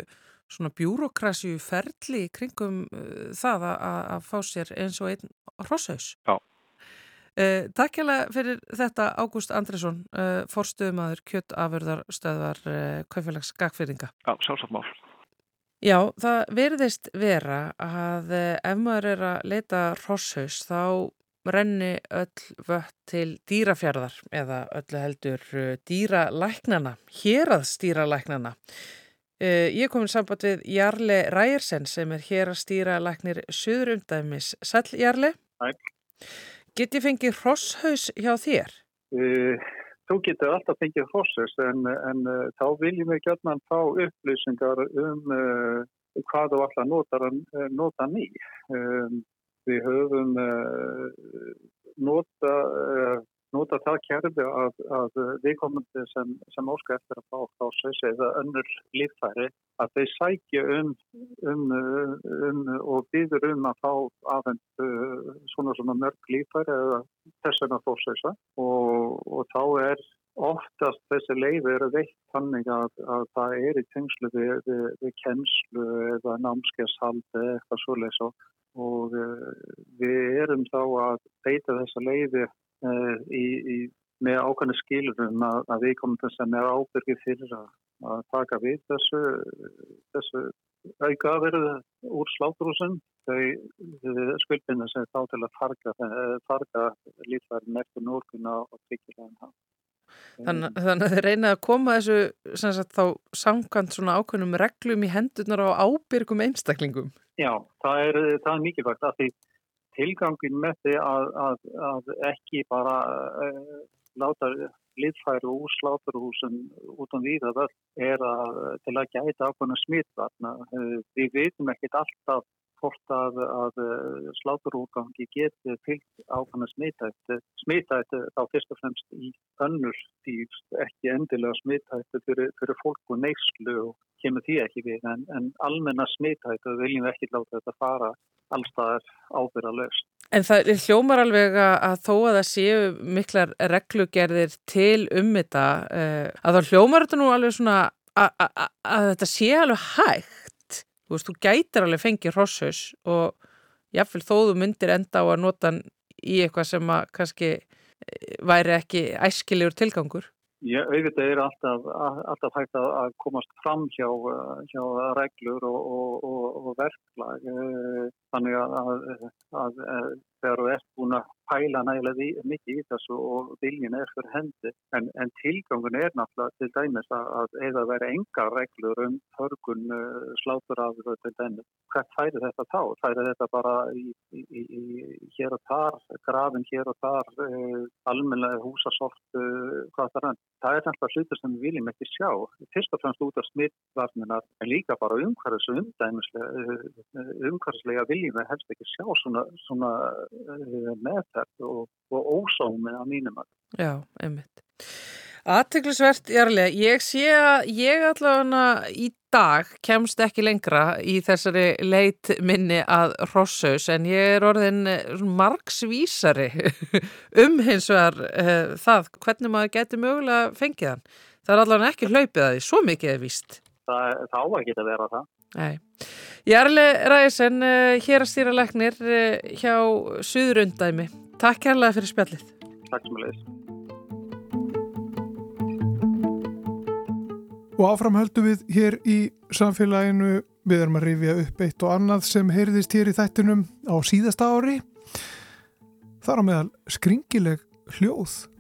svona bjúrokrasju ferli kringum uh, það að, að fá sér eins og einn hrosshaus. Já. Uh, takk hjá fyrir þetta Ágúst Andresson, uh, forstuðumadur kjöttafurðarstöðvar uh, Kaufélags Gagfyrringa. Já, sjálfsagt mál. Já, það verðist vera að uh, ef maður er að leita hrosshaus þá renni öll vött til dýrafjörðar eða öllu heldur uh, dýralæknana, héraðstýralæknana. Uh, ég kom í samband við Jarle Ræjersen sem er hér að stýra læknir söður umdæmis. Sæl Jarle? Sæl. Get ég fengið hrosshaus hjá þér? Uh, þú getur alltaf fengið hrosshaus en, en uh, þá viljum við gætna fá upplýsingar um hvað þú alltaf notar, nota ný. Um, við höfum nota nota það kerfi að, að viðkomandi sem, sem óska eftir að fá hrosshaus eða önnur líffæri að þeir sækja um, um, um og býður um að fá aðeins svona svona mörg líffæri eða þessuna hrossausa og, og þá er oftast þessi leiði eru veitt þannig að, að það er í tengslu við, við, við kennslu eða námskeiðshaldi eitthvað svoleiðs og, og við erum þá að beita þessa leiði Í, í, með ákvæmlega skilurum að, að við komum þess að með ábyrgi fyrir að, að taka við þessu, þessu auka aðverðu úr sláturúsum þau skuldina sem þá til að farga, farga lífærin eftir núrkuna og tryggjulegin hafa. Þannig, þannig að þið reynaði að koma þessu sagt, þá samkvæmt svona ákveðnum reglum í hendurnar á ábyrgum einstaklingum? Já, það er, það er mikilvægt að því tilgangin með því að, að, að ekki bara uh, láta liðfæru úr sláturhúsum út um víða völd er að til að gæta ákveðna smittvarna. Við veitum ekkit alltaf hvort að, að sláturúrgangi geti fylgt ákveðna smittætt. Smittætt þá fyrst og fremst í önnur dýr, ekki endilega smittætt fyrir, fyrir fólk og neyslu og kemur því ekki við en, en almenna og viljum ekki láta þetta fara allstaðar ábyrða löst. En það hljómar alveg að þó að það séu miklar reglugerðir til um þetta eh, að þá hljómar þetta nú alveg svona að þetta sé alveg hægt. Þú veist, þú gætir alveg fengið hrosshaus og jáfnveil þó þú myndir enda á að nota hann í eitthvað sem að kannski eh, væri ekki æskilegur tilgangur. Ég auðvitað er alltaf, alltaf hægt að komast fram hjá, hjá reglur og, og, og, og verklag. Eh, þannig að, að, að þegar þú ert búin að pæla nægilega mikið í þessu og viljin er fyrir hendi. En, en tilgangun er náttúrulega til dæmis að eða veri enga reglur um förgun uh, sláturafur til dæmis. Hvert færi þetta þá? Færi þetta bara í, í, í, hér og þar, grafin hér og þar, uh, almenlega húsasort, uh, hvað það er. Það er náttúrulega hlutur sem við viljum ekki sjá. Fyrst og fremst út af smittvarninar en líka bara umhverfis og umdæmislega, umhverfislega viljum við helst ekki sjá svona, svona meðferð og, og ósámi að mínum að. Já, einmitt. Aðteglisvert, Jarlega, ég sé að ég allavega í dag kemst ekki lengra í þessari leit minni að Rossaus en ég er orðin margsvísari [laughs] um hins vegar uh, það hvernig maður getur mögulega fengið hann. Það er allavega ekki hlaupið að því, svo mikið er víst. Það, það á að geta vera það. Nei. Jarle Ræðisen, uh, hér að stýra leknir uh, hjá Suðurundæmi. Takk kærlega fyrir spjallið. Takk sem að leiðis. Og áfram höldum við hér í samfélaginu, við erum að rifja upp eitt og annað sem heyrðist hér í þættinum á síðasta ári. Það er á meðal skringileg hljóð.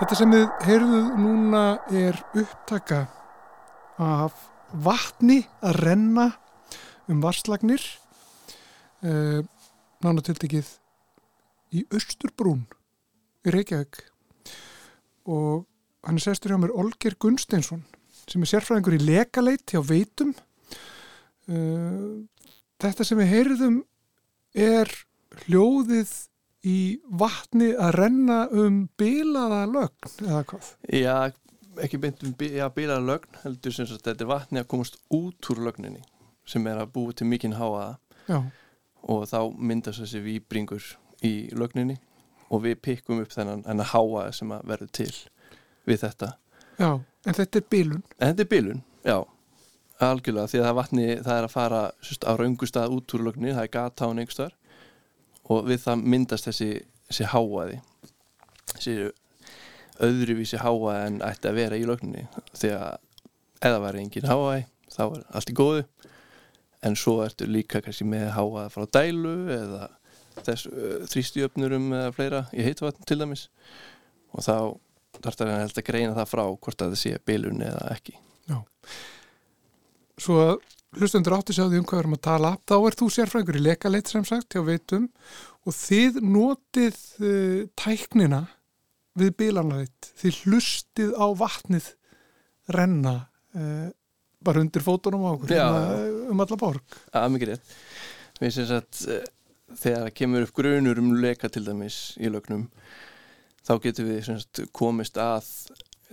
Þetta sem við heyrðuð núna er upptaka af vatni að renna um varslagnir uh, nánatiltekið í Östurbrún í Reykjavík. Og hann er sestur hjá mér Olger Gunsteinsson sem er sérfræðingur í lekaleit hjá Veitum. Uh, þetta sem við heyrðum er hljóðið í vatni að renna um bilaða lögn eða hvað? Já, ekki beint um já, bilaða lögn heldur sem að þetta er vatni að komast út úr lögninni sem er að búið til mikinn háaða Já. og þá myndast þessi výbringur í lögninni og við pikkum upp þennan en að háaða sem að verður til við þetta. Já, en þetta er bilun. En þetta er bilun, já. Algjörlega, því að það vatni, það er að fara sérst, á raungustað út úr lögninni, það er gata á neinstar og við það myndast þessi, þessi háaði þessi öðruvísi háaði en ætti að vera í lögninni. Að eða væri engin háaði þá er allt í góðu. En svo ertu líka kannski með háaði frá dælu eða þess þrýstjöfnurum eða fleira í heitvatn til dæmis. Og þá þarf það að greina það frá hvort að það sé bilun eða ekki. Já. Svo að hlustendur átti því um hvað við erum að tala. Þá er þú sérfræðingur í lekaleit sem sagt hjá veitum og þið notið uh, tæknina við bílanleit þið hlustið á vatnið renna uh, bara undir fótunum á okkur Já. um, um alla borg. Að mikið rétt. Við sem sagt eh, þegar það kemur upp grunur um leka til dæmis í lögnum þá getum við sagt komist að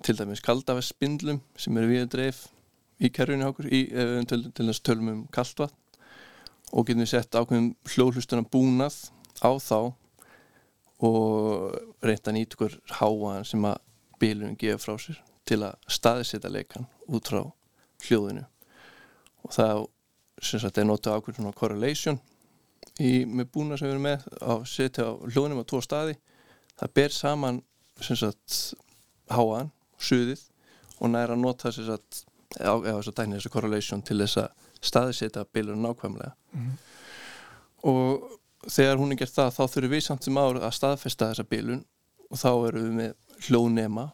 til dæmis kaldafespindlum sem eru við að dreif í kerfinu okkur í, eh, til, til þess tölum um kaldvatn og getum við sett ákveðum hljóðhlustuna búnað á þá og reynda að nýta okkur háaðan sem að bílunum gefa frá sér til að staðsetja leikan út frá hljóðinu. Og þá sem sagt er notað ákveð svona correlation í, með búna sem við erum með að setja á hljóðinum á tvo staði. Það ber saman sem sagt háaðan, suðið og næra nota sem sagt eða þess að dæna þessu correlation til þess að staðsetja bílunum nákvæmlega Mhm. og þegar hún er gert það þá þurfum við samt sem ár að staðfesta þessa bílun og þá erum við með hljóðnema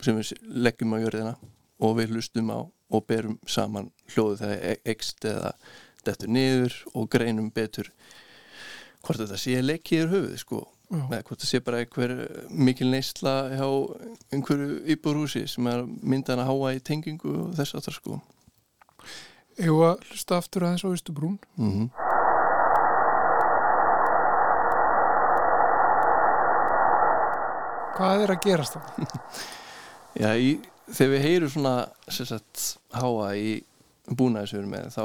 sem við leggjum á jörðina og við hlustum á og berum saman hljóðu þegar ekst eða dettur niður og greinum betur hvort þetta sé leikiður höfuð sko með hvort það sé bara einhver mikil neysla hjá einhverju íbúrhúsi sem er myndan að háa í tengingu og þess að það sko Eða að hlusta aftur aðeins á Ístubrún mm -hmm. Hvað er að gerast það? [laughs] Já, í, þegar við heyrum svona sagt, háa í búnaðisverðum með þá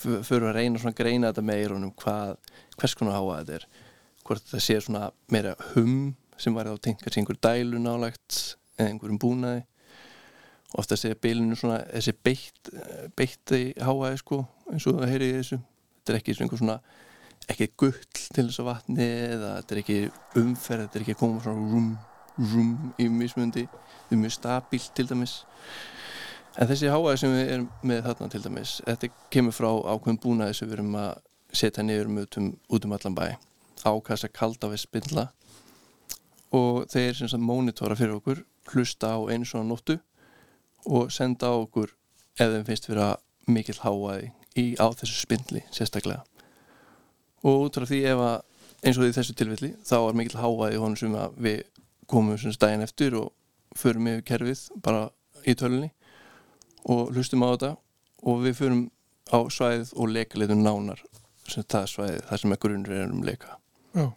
fyrir að reyna svona að greina þetta meir um hvað, hvers konar háa þetta er hvort það sé svona meira hum sem var á tengast einhver dælu nálægt eða einhverjum búnaði. Ofta sé bilinu svona þessi beitt, beitti háaði sko eins og það heyri í þessu. Þetta er ekki svona ekki gull til þess að vatni eða þetta er ekki umferð, þetta er ekki að koma svona rum, rum í mismundi þetta er mjög stabílt til dæmis. En þessi háaði sem við erum með þarna til dæmis, þetta kemur frá ákveðum búnaði sem við erum að setja niður mötum út um allan bæ ákast að kalda við spindla og þeir sem sagt mónitora fyrir okkur hlusta á einu svona nóttu og senda á okkur ef þeim finnst vera mikill háaði í, á þessu spindli sérstaklega. Og út frá því ef að eins og því þessu tilfelli þá er mikill háaði honum sem að við komum svona daginn eftir og förum yfir kerfið bara í tölunni og hlustum á þetta og við förum á svæðið og leikaletum nánar sem það svæðið, það sem er grunnur er um leika Já,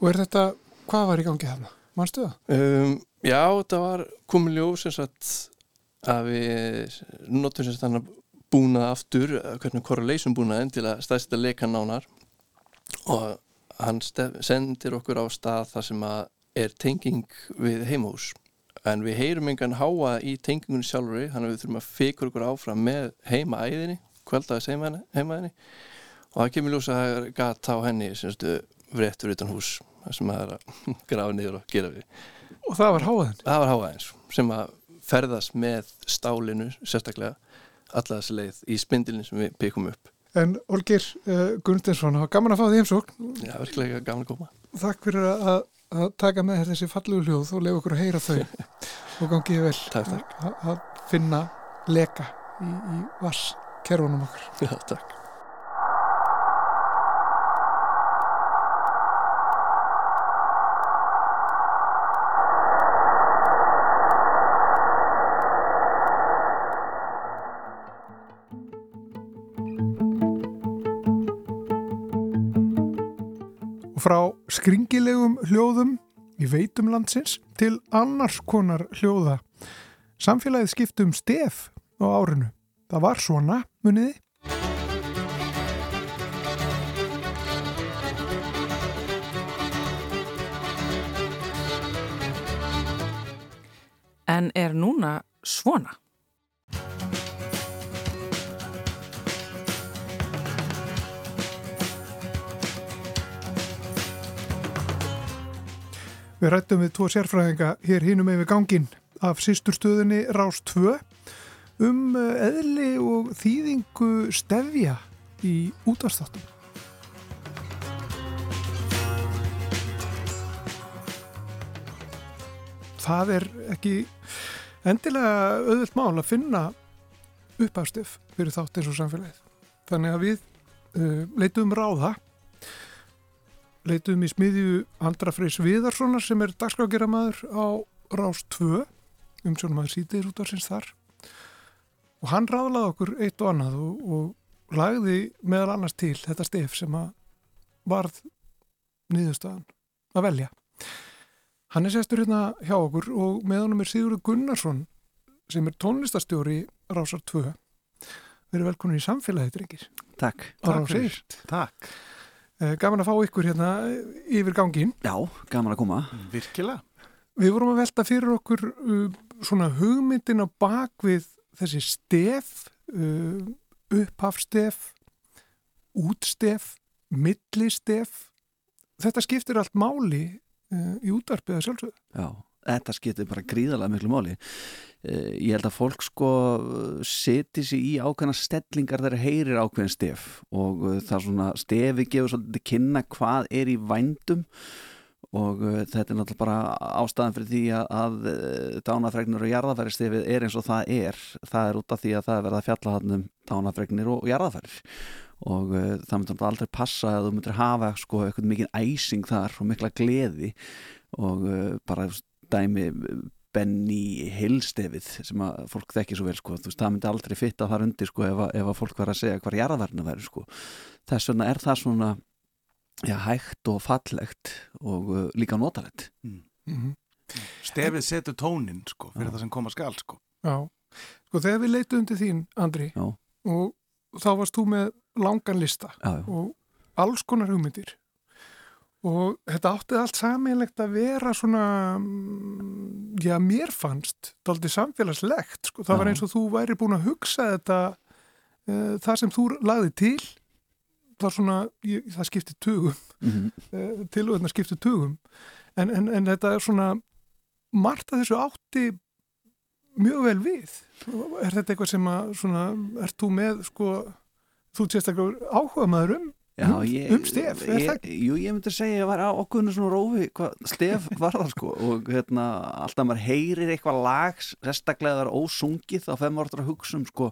og er þetta, hvað var í gangi þarna? Manstu það? Um, já, þetta var komið ljós sem sagt að við notum sem sagt þannig búnað aftur, hvernig correlation búnaðin til að staðsita leika nánar og hann sendir okkur á stað þar sem að er tenging við heimahús en við heyrum engan háa í tengingunni sjálfur þannig að við þurfum að fikur okkur áfram með heimaæðinni, kvöldaðis heimaæðinni og það kemur ljós að það er gata á henni semstu vrettur utan hús sem það er að [laughs] grafa niður og gera við. Og það var háaðin? það var háaðins sem að ferðast með stálinu sérstaklega alla þessi leið í spindilin sem við byggum upp. En Olgir uh, Gunnstensson, það var gaman að fá því heimsókn. Já, virkilega gaman að koma. Takk fyrir að, að taka með þessi fallegu hljóð og lefa okkur að heyra þau. [laughs] Og gangið vel. Takk, takk. Að, að finna leka í, í vasskerfunum okkur Já, takk skringilegum hljóðum í veitum landsins til annars konar hljóða. Samfélagið skiptum stef á árinu. Það var svona, muniði. En er núna svona? Við rættum við tvo sérfræðinga hér hinum yfir gangin af sýsturstöðinni Rás 2 um eðli og þýðingu stefja í útvarstáttum. Það er ekki endilega auðvilt mál að finna uppafstöf fyrir þátt eins og samfélagið. Þannig að við uh, leitum ráða leituðum í smiðju Andra Freys Viðarssonar sem er dagskrágeramaður á Rás 2 um sjónum að sýtiðir út af sinns þar. Og hann ráðlaði okkur eitt og annað og, og lagði meðal annars til þetta stef sem að varð nýðustöðan að velja. Hann er sestur hérna hjá okkur og með honum er Sigurður Gunnarsson sem er tónlistastjóri Rásar 2 við erum velkomin í samfélagið drengir. Takk, Takk Gaman að fá ykkur hérna yfir gangin. Já, gaman að koma. Virkilega. Við vorum að velta fyrir okkur uh, svona hugmyndin á bakvið þessi stef, uh, upphafstef, útstef, millistef. Þetta skiptir allt máli uh, í útvarpiða sjálfsögðu. Já, þetta skiptir bara gríðarlega miklu máli. Ég held að fólk sko seti sér í ákveðna stellingar þegar heyrir ákveðin stef og það svona stefi gefur svolítið kynna hvað er í vændum og uh, þetta er náttúrulega bara ástæðan fyrir því að, að dánafregnir og jarðafæristefið er eins og það er það er út af því að það er verið að fjalla hann um dánafregnir og jarðafærir og uh, það myndir aldrei passa að þú myndir hafa sko eitthvað mikið æsing þar og mikla gleði og uh, bara dæmi Benny Hillstefið sem að fólk þekki svo vel sko, þú veist, það myndi aldrei fitta þar undir sko ef að, ef að fólk var að segja hvað jarðaverðinu væri sko þess vegna er það svona já, hægt og fallegt og uh, líka notalegt mm. Mm -hmm. Stefið setur tónin sko fyrir já. það sem koma skal sko Já, sko þegar við leitum undir þín Andri já. og þá varst þú með langan lista já, og alls konar hugmyndir og þetta átti allt saminlegt að vera svona mm, já, mér fannst daldi samfélagslegt, sko, það já. var eins og þú væri búin að hugsa þetta uh, það sem þú lagði til það er svona, ég, það skiptir tugum [laughs] mm -hmm. uh, til og þetta skiptir tugum en, en, en þetta er svona margt að þessu átti mjög vel við er þetta eitthvað sem að svona, ert þú með sko, þú sérstaklega áhuga maður um Já, um, ég, um stef, það ekki? Jú, ég myndi að segja að ég var á okkurna svona rófi hvað stef var það sko og hérna, alltaf maður heyrir eitthvað lag restaklega það er ósungið þá fem orður að hugsa um sko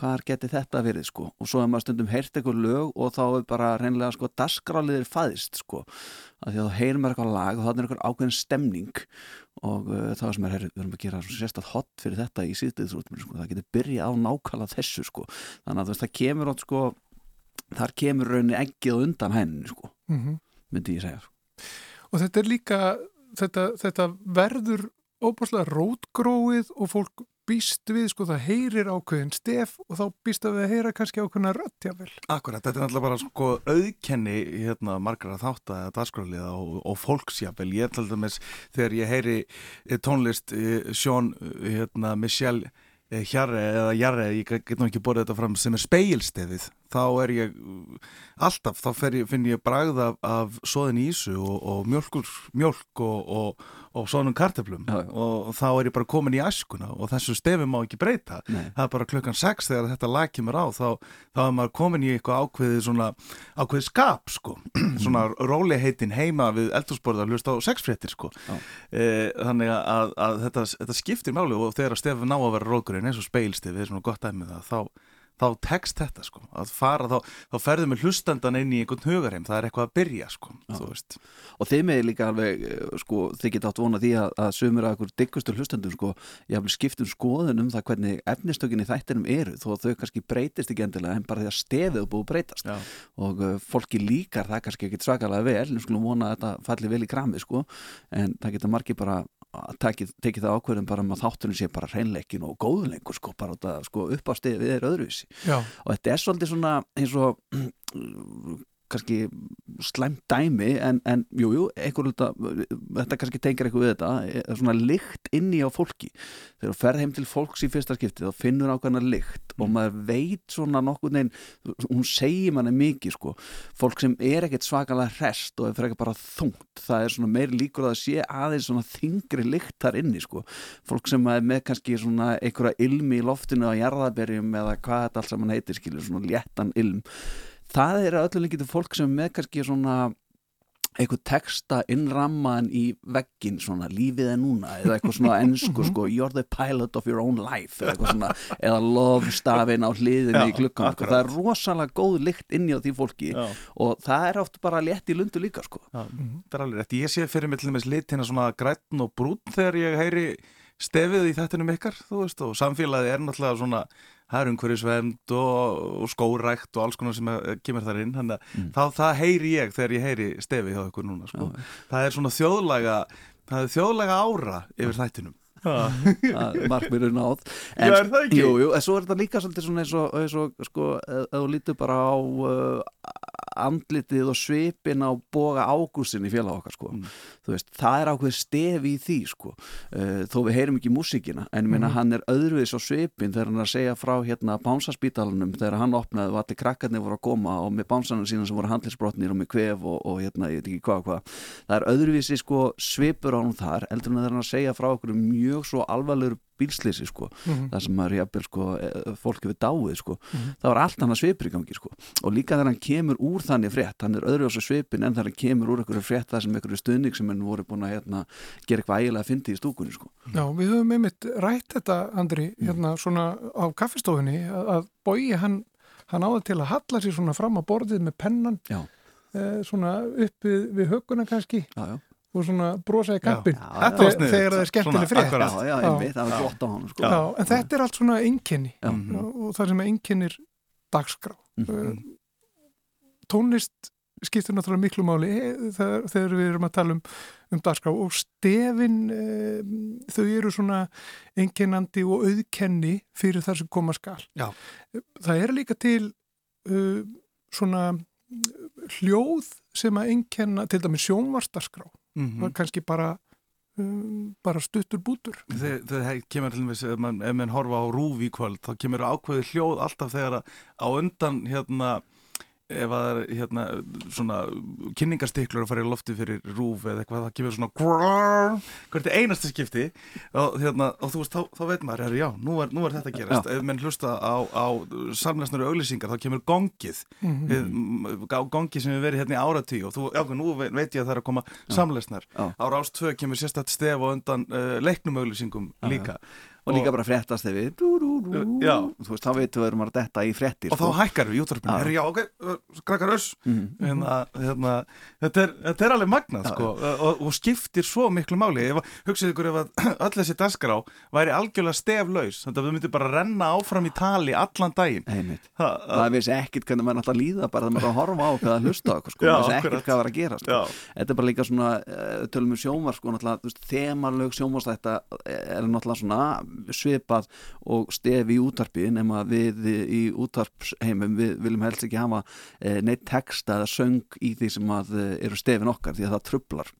hvað geti þetta verið sko og svo hefur maður stundum heyrt eitthvað lög og þá er bara reynilega sko dasgráliðir fæðist sko að því að þá heyrir maður eitthvað lag og þá er eitthvað ákveðin stemning og uh, þá sem er herrið, við erum að gera sérstaklega hot fyrir þetta í síðdegisrútminu sko, það getur byrjað á nákvæmlega þessu sko þannig að það kemur átt sko þar kemur rauninni ekkið undan henni sko, mm -hmm. myndi ég segja og þetta er líka þetta, þetta verður óbúslega rótgróið og fólk býst við, sko, það heyrir ákveðin stef og þá býst að við að heyra kannski ákveðina rött, jável. Akkurat, þetta er náttúrulega bara sko auðkenni hérna margar að þátt að dagskráliða og, og fólksjável, ég er til dæmis þegar ég heyri eh, tónlist eh, Sjón, eh, hérna, Michelle Hjarre eða Jarre, ég get nú ekki borðið þetta fram sem er speilstefið þá er ég alltaf, þá ég, finn ég bragð af, af soðin ísu og, og mjölkur, mjölk og, og, og soðnum karteflum Já. og þá er ég bara komin í askuna og þessu stefi má ekki breyta. Nei. það er bara klukkan 6 þegar þetta lag kemur á þá, þá er maður komin í eitthvað ákveðið svona, ákveðið skap sko. [clears throat] Svona róliheitin heima við eldursporða að hlusta á sexfréttir sko. E, þannig að, að þetta, þetta skiptir máli og þegar stefi ná að vera rókurinn eins og speilstefið er svona gott aðmið það þá þá tekst þetta sko, að fara þá, þá ferðum við hlustandan inn í einhvern hugarheim það er eitthvað að byrja sko, þú veist. Og þeim er líka alveg, eh, sko þið geta átt vona því að, að sömur að einhver diggustur hlustandum sko, ég hafði skipt um skoðun um það hvernig efnistökinni þættinum eru þó að þau kannski breytist ekki endilega en bara því að stefið búið breytast. Já. og uh, fólki líkar það kannski ekki svakalega vel, við skulum vona að þetta falli vel í krami sko, en það geta margi bara tekið, það ákveðum bara um að þátturinn sé bara hreinleikin og góðlengur sko, bara það, sko, upp á stið við er öðruvísi Já. og þetta er svolítið svona eins og kannski slæmt dæmi en, en jú, jú, þetta, þetta kannski tengir eitthvað við þetta er svona lykt inni á fólki. Þegar þú ferð heim til fólks í fyrsta skipti þá finnur ákveðna lykt mm. og maður veit svona nokkur neginn, hún segir manni mikið sko, fólk sem er ekkert svakalega hrest og er ekki bara þungt það er svona meir líkur að sé aðeins svona þingri lykt þar inni sko. Fólk sem er með kannski svona einhverja ilmi í loftinu á jarðaberjum eða hvað þetta alls saman heitir skilur, svona léttan ilm það er öllu líkið til fólk sem með kannski svona eitthvað texta innrammaðan í veggin svona lífið er núna eða eitthvað svona ennsku sko you're the pilot of your own life eða eitthvað svona eða love stafin á hliðinni í klukkan sko. það er rosalega góð lykt inni á því fólki Já. og það er oft bara létt í lundu líka sko Já, það er alveg rétt, ég sé fyrir mig til dæmis lit hérna svona grætn og brún þegar ég heyri stefið í þettinum ykkar þú veist og samfélagi er náttúrulega svona það er umhverjusvend og, og skórækt og alls konar sem kemur þar inn þannig að mm. þá, það heyri ég þegar ég heyri stefið hjá ykkur núna sko. það er svona þjóðlega það er þjóðlega ára yfir þættinum [laughs] markmyrður náð en, Já, er það ekki? Jú, jú, en svo er þetta líka svolítið svona eins og, eins og sko, ef þú lítur bara á uh, andlitið og svipin á boga ágúsin í félag okkar sko. mm. veist, það er ákveð stef í því sko. uh, þó við heyrim ekki músíkina en minna, mm. hann er öðruvis á svipin þegar hann er að segja frá hérna bánsaspítalunum þegar hann opnaði og allir krakkarnir voru að koma og með bánsanum sína sem voru handlisbrotnir og með kvef og, og hérna, ég veit ekki hvað hvað það er öðruvisi sko, svipur á hann þar eldur en þegar hann að segja frá okkur mjög svo alvarlegur bílslýsi sko, Mhm. það sem maður jafnvel sko, eh, fólk hefur dáið sko, Mhm. það var allt hann að svipur í gangi sko og líka þegar hann kemur úr þannig frétt hann er öðru á svo svipin en þegar hann kemur úr einhverju frétt það sem einhverju stuðning sem hann voru búin að hérna, gera eitthvað ægilega að fyndi í stúkunni sko Já, við höfum einmitt rætt þetta, Andri, Mm. hérna svona á kaffistofunni að, að Bogi, hann, hann áður til að halla sér svona fram á borðið með pennan eh, svona upp við, við höguna kannski já, já. Og svona brosa í kampin þegar það er skemmtileg frétt. Já, já, einmitt, það var gott á honum, sko. Já, en þetta er allt svona einkenni. Já. og það sem einkennir dagskrá. Mhm. Eh, tónlist skiptir náttúrulega miklu máli eh, þegar, við erum að tala um, um dagskrá. Og stefin e, þau eru svona einkennandi og auðkenni fyrir það sem koma skal. Já. það er líka til uh, svona hljóð sem að einkenna til dæmis sjónvarsdagskrá Mhm. það er kannski bara um, bara stuttur bútur það kemur til dæmis, ef mann, ef mann horfa á rúf í kvöld, þá kemur ákveði hljóð alltaf þegar að á undan hérna ef að það er hérna svona kynningarstiklur að fara í lofti fyrir rúf eða eitthvað, það kemur svona grrrr, hvert er einasta skipti og, hérna, og þú veist, þá, þá veit maður, já, nú er, nú er þetta að gerast Já. ef menn hlusta á, á samlæsnari auglýsingar, þá kemur gongið mm. gongið sem við verið hérna í áratí og þú, já, nú ve- veit ég að það er að koma samlæsnar Já. á Rás 2 kemur sérstætt stef og undan uh, leiknum auglýsingum Já, líka og líka bara fréttast þegar við dú, dú, dú, Já. þú veist, þá veitum við erum að detta í fréttir og þá hækkar við í útvarpinu, Já. ok, uh, krakkar öss Mhm. hérna, hérna, þetta, er, þetta er alveg magnað sko, og, og skiptir svo miklu máli að- hugsið ykkur ef að [clears throat] öll þessi dasgrá væri algjörlega steflaus þannig að við myndum bara renna áfram í tali allan daginn. Það- vissi ekkit hvernig maður alltaf líða bara þegar maður að horfa á hvað að hlusta okkur sko. Maður vissi ekkit hvað var að gera sko. Þetta er bara líka svona uh, tölum við sjómar sko, svipað og stef í útarpi nema við í útarpsheimum við viljum helst ekki hafa uh, neitt texta eða söng í því sem að uh, eru stefin okkar því að það trublar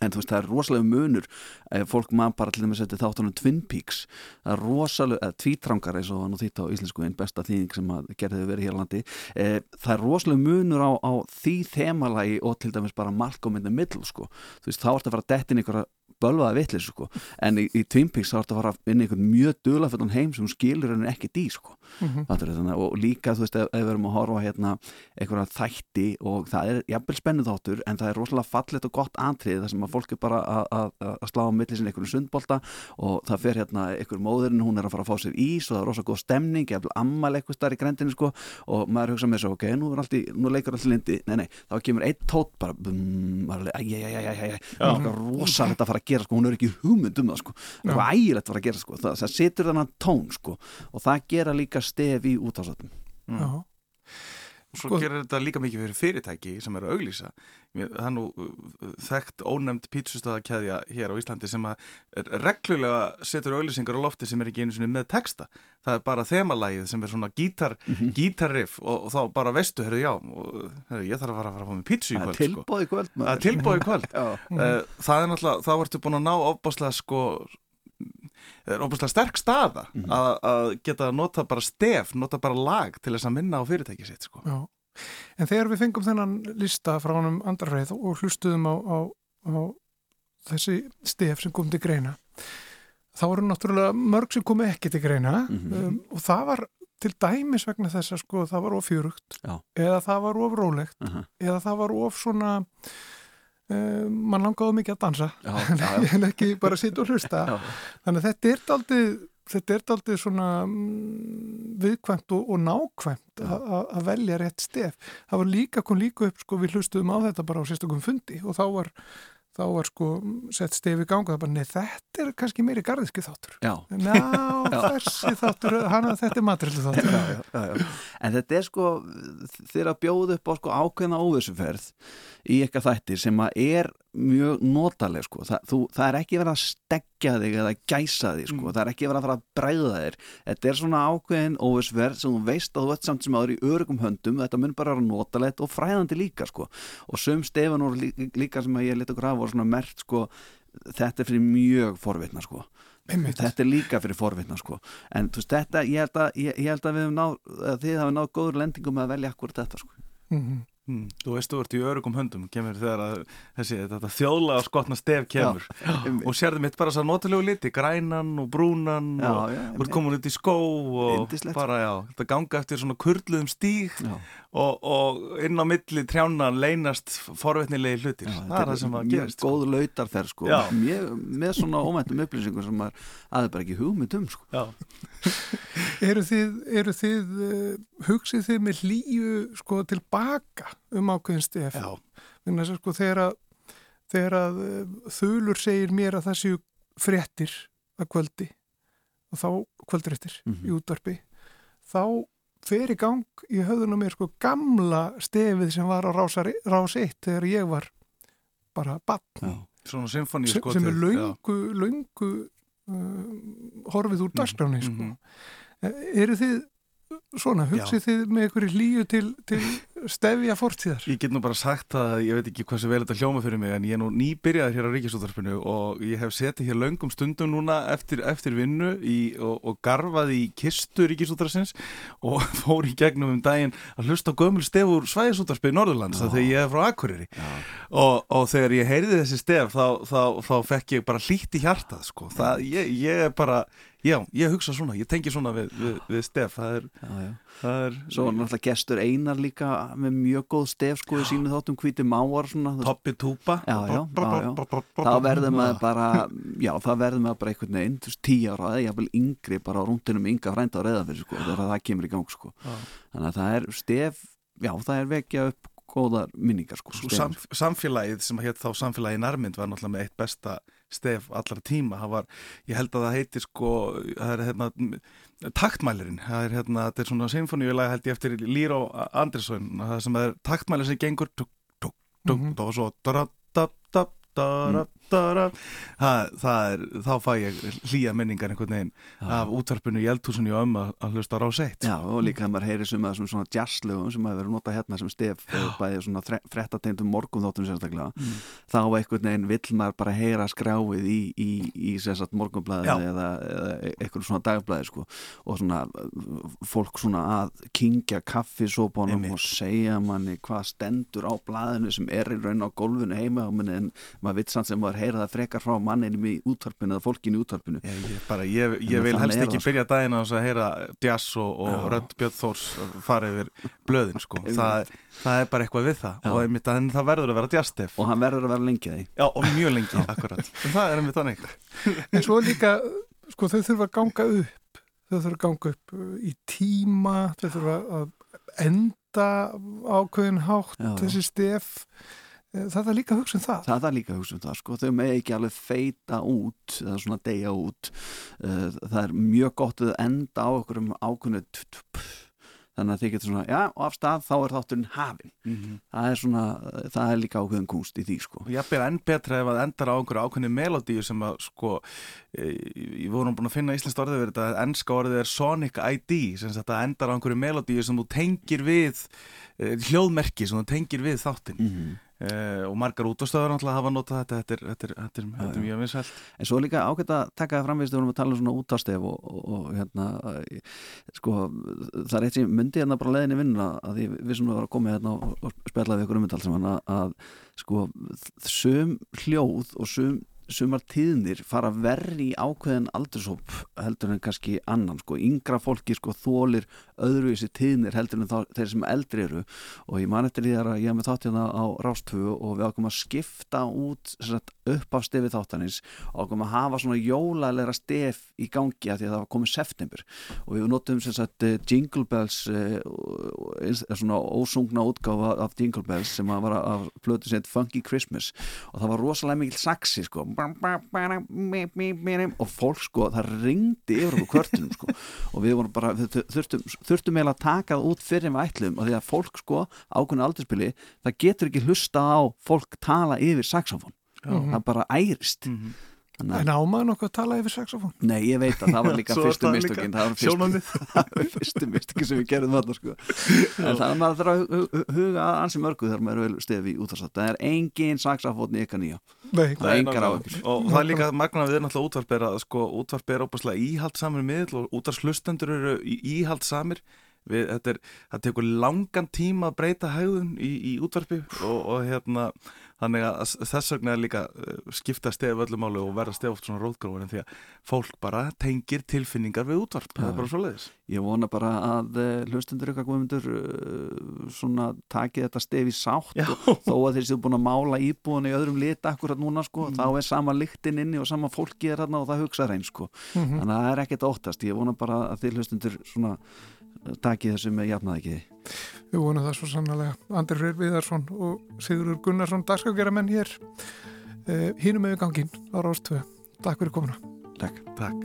en þú veist það er rosalega munur eh, fólk maður bara til dæmis þetta þáttunum Twin Peaks. Það er rosalega, eða tvítrangar eins og var nú þýtt á íslensku einn besta þýðing sem að gerði verið hér landi. Eh, það er rosalega munur á, á því þemalagi og til dæmis bara Malcolm in the Middle sko, þú veist þá ertu að fara að detti inn einhverja bölvaða vitlis sko. En í, í Twin Peaks þá ertu að fara inn í einhvern mjög dulaföldan heim sem hún skilur henni ekki dý sko Fattarðu, þannig, og líka þú veist ef, við erum að horfa hérna einhverja þætti og það er jafnvel spennu þáttur en það er rosalega fallet og gott antrið þar sem að fólk er bara að- slá á milli sinni einhverjum sundbolta og það fer hérna einhver móðurinn, hún er að fara að fá sér ís og það er rosalega góð stemning, jafnvel ammal eitthvað starf í grendinu sko og maður hugsa með þessu ok, nú, allt í, nú leikur allt í lindi, nei nei þá kemur einn tótt bara bum, rosalegt að fara að gera sko, hún er ekki hugmynd um það sko, það er ægilegt að fara að gera sko, það, það setur þennan tón sko. Og það gera líka stef í útásöldum Já. og svo Sko- gerir þetta líka mikið fyrir fyrirtæki sem eru að auglýsa það er nú uh, þekkt ónefnd pítsustöðakæðja hér á Íslandi sem að reglulega setur auglýsingar á lofti sem er ekki einu sinni með texta það er bara þemalægið sem er svona gítar, Mhm. gítarriff og, og þá bara veistu, herru, já og, herru, ég þarf að fara að fara að fá mig pítsu í Það er kvöld sko. tilboð í kvöld, maður. Það er tilbóð í kvöld [laughs] Já. Eh, Það er náttúrulega, þá ertu búin að ná ofbáslega sko það er ofbáslega sterk staða Mhm. að, að geta að nota bara stef, nota bara lag til þess að minna á fyrirtæki sitt sko. Já. En þegar við fengum þennan lista frá honum andarreið og hlustuðum á, á, á þessi stef sem kom til greina þá voru náttúrulega mörg sem komi ekki til greina Mhm. um, og það var til dæmis vegna þess að sko það var of fjörugt Já. eða það var of rólegt Aha. eða það var of svona um, mann langaði mikið að dansa Já, [laughs] já, já. en ekki bara sitt og hlusta. Þannig að þetta er er daldið svona mm, viðkvæmt og, og nákvæmt að- velja rétt stef. Það var líka, kom líka upp, sko, við hlustuðum á þetta bara á sérstökum fundi og þá var þá var sko sett stef í ganga það bara, nei, þetta er kannski meiri garðiski þáttur Já. Ná, þessi þáttur hana, þetta er matrillu þáttur já, já, já, já. En þetta er sko þeir að bjóða upp á sko ákveðna óvissuferð í eitthvað þættir sem að er mjög notaleg sko. Þa, þú, það er ekki verið að stekja þig eða gæsa þig sko. það er ekki verið að fara að bræða þér þetta er svona ákveðin óvissuferð sem þú veist að þú ert samt sem aður í örugum höndum þetta mun bara vera notalegt og fræðandi líka sko. og sum stefan og líka sem að ég leta grafa og svona mert sko þetta er fyrir mjög forvitna sko Einmitt. þetta er líka fyrir forvitna sko en þú veist þetta, ég held að, ég, ég held að við höfum náð, að þið hafa náð góður lendingum að velja akkur þetta sko Mhm. Mm, þú veist, þú ert í örugum höndum kemur þegar að þessi, þetta þjóðlega skotna stef kemur. Já, og sérðu mitt bara að notalegu liti grænan og brúnan Já, og já, þú ert komin út í skó og bara já, þetta ganga eftir svona kurluðum stíg og, og inn á milli trjána leynast forvetnilegi hlutir. Það er það sem að mjög gerist sko. góð lautar þær sko. Mjög, með svona ómæntum upplýsingum sem maður aðeins bara ekki hugmynd um sko. Eru þið, eru þið uh, hugsið þið með hlýju sko tilbaka um ákveðin stef? Sko þegar að, þegar að uh, þulur segir mér að það séu fréttir að kvöldi og þá kvöldréttir Mhm. í útvarpi þá fer í gang í höfðunum mér sko gamla stefið sem var á rásari, rás 1 þegar ég var bara bann sem, sem er já. löngu, löngu uh, horfið úr dagskráni sko. mhm. Eh, eru þið svona, hugsið þið með einhverju hlýju til, til stefja fortíðar? Ég get nú bara sagt að ég veit ekki hversu vel þetta hljóma fyrir mig en ég er nú nýbyrjaður hér á Ríkisúttarpinu og ég hef setið hér löngum stundum núna eftir, eftir vinnu í, og, og garfaði í kistu Ríkisúttarsins og [laughs] fór í gegnum um daginn að hlusta á gömul stef úr svæðisúttarspið Norðurlands þegar ég er frá Akureyri. Og, og þegar ég heyrði þessi stef þá, þá, þá fekk ég bara hlýtt í hjartað sko. það, ég, ég er bara Já, ég hugsa svona, ég tengi svona við, við, við stef, það er, já, já. það er Svo var náttúrulega gestur Einar líka með mjög góð stef sko í sínu þáttum hvíti máar. Toppi túpa þá verður maður bara já, það verður maður bara einhvern veginn tíu ára, eða jafnvel yngri bara á rúndinum ynga frænda á reyðafyrir sko, þegar það kemur í gang sko. Já. þannig að það er stef já, það er vekja upp góðar minningar sko, samfélagið sem hétt þá samfélagið nærmynd var náttúrulega með eitt besta stef allra tíma, var, ég held að það heitir sko, það er hérna taktmælirinn, það er hérna þetta er svona symfóníulega held ég eftir Líró Andrisson, það sem er taktmælir sem gengur tuk, tuk, tuk, Mhm. og svo dara, dap, dap, dara, dara það, það er, þá fæ ég hlýja minningar einhvern veginn af útvarpinu í eldhúsinu og ömmu að- að hlusta á rás eitt. Já, og líka þegar maður heyri sem að svona jazzlögum sem að vera notað hérna sem stef eh, bæði svona frettategndum morgun þáttum sérstaklega Mm. þá einhvern veginn vill maður bara heyra skráið í, í, í sérstaklega morgunblæðinu Já. eða, eða eitthvað svona dagblæði sko. Og svona fólk svona að kingja kaffisópunum og segja manni hvað stendur á blæðinu sem er í raun á gólfinu heima en maður vill samt sem maður heyra það frekar frá manninum í útvarpinu eða fólkinu í útvarpinu. Ég, ég, bara, ég, ég vil helst ekki það, sko. byrja daginn að heyra jazz og, og Já. rödd Björn Þórs fara yfir blöðin sko. það, það er bara eitthvað við það. Já. og einmitt, en það verður að vera jazzstef og hann verður að vera lengi því. Já, og mjög lengi, [laughs] akkurat. Það er einmitt þannig. En svo líka, sko þau þurfa að ganga upp. Þau þurfa að ganga upp uh, í tíma. Þau þurfa að enda ákveðin hátt Já, já. þessi stef það er líka að hugsa um það. Það er líka að hugsa um það sko, þau með ekki alveg feita út eða svona deyja út. Uh, það er mjög gott að enda á okkur um ákunni þannig að þið getur svona, já, og af stað þá er þátturinn hafin Mhm. það er svona, það er líka ákveðin kunst í því sko. Ég byrja enn betra ef að endar á einhverju ákveðni melodíu sem að sko ég vorum búin að finna íslenskt orðið verið þetta ennska orðið er Sonic ID sem sagt að endar á einhverju melodíu sem þú tengir við hljóðmerki sem þú tengir við þáttin Mhm. E, og margar útastöður náttúrulega hafa notað þetta þetta er, þetta er, þetta er, þetta er mjög vinsælt. En svo líka ágætt að taka það framvist við erum að tala um svona útastef og, og, og hérna eh, sko, það er eitt sem myndi hérna bara leiðin í vinnuna að því við sem var að koma hérna og, og spjalla við ykkur um þetta alls saman að, að sko sum hljóð og sum sumar tíðnir fara verri í ákveðin aldurshóp heldur en kannski annan sko, yngra fólki sko þólir öðruvísi tíðnir heldur en þá, þeir sem eldri eru. Og ég man eftir því að ég hef með þátt hérna á Rástvö og við ákveðum að skipta út sagt, upp af stefi þáttanins og ákveðum að hafa svona jólalega stef í gangi að því að það var komið september. Og við notum sem sagt eh, Jingle Bells eh, og- svona ósungna útgáfa af Jingle Bells sem að var af plötu sem heit Funky Christmas. Og það var rosalega mikil saxi sko og fólk sko það ringdi yfir okkur kvörtunum sko. Og við vorum bara, við þurftum, þurftum eiginlega að taka það út fyrir við ætlum og því að fólk sko ákveðinu aldurspili það getur ekki hlusta á fólk tala yfir saxofón það bara ærist. Þannig að- En ámaður nokkuð að tala yfir saxofón? Nei, ég veit að það var líka [laughs] er fyrstu það mistökin líka Það var fyrstu, sjónarmið. [laughs] það var fyrstu mistökin sem við gerðum þarna sko. En það er maður þarf að hu- hu- huga að ansi mörgu þegar maður er vel stefi í útvarsátt Það er engin saxafótni ykkar nýja Nei. Það er engar á ykkur og það er líka magna við náttúrulega útvarp er að sko, útvarp er óbúslega íhaldsamur miðl og útvarpslustendur eru í- íhaldsamir við, þetta er, það tekur langan tíma að breyta hægðun í, í útvarpi og, og hérna þannig að þess vegna er líka uh, skipta stef öllum álu og verða stef oft svona róðgróður en því að fólk bara tengir tilfinningar við útvarp, það er bara svo leiðis Ég vona bara að uh, hlustundur ykkur guðmundur uh, svona takið þetta stef í sátt Já. og þó að þeir séu búin að mála íbúin í öðrum lit akkurat núna sko, Mm. þá er sama lyktin inni og sama fólki er þarna og það hugsa reyn sko Mhm. þannig að það er ekkert óttast, ég vona bara að þið hlustundur svona takið þessu með jafnaði ekki Við vonum það svo sannlega. Andri Freyr Viðarsson og Sigurður Gunnarsson, dagskakera menn hér. Eh, Hínum með ganginn á Rástvö. Takk fyrir komuna. Takk. Takk.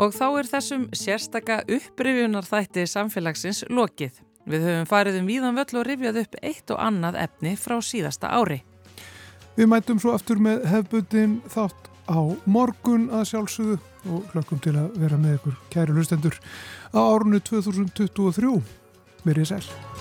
Og þá er þessum sérstaka upprifjunar þætti samfélagsins lokið. Við höfum farið um víðan völl og rifjað upp eitt og annað efni frá síðasta ári. Við mætum svo aftur með hefbundin þátt á morgun að sjálfsögðu og hlökkum til að vera með ykkur kæri hlustendur á árunni 2023. Verið sæl.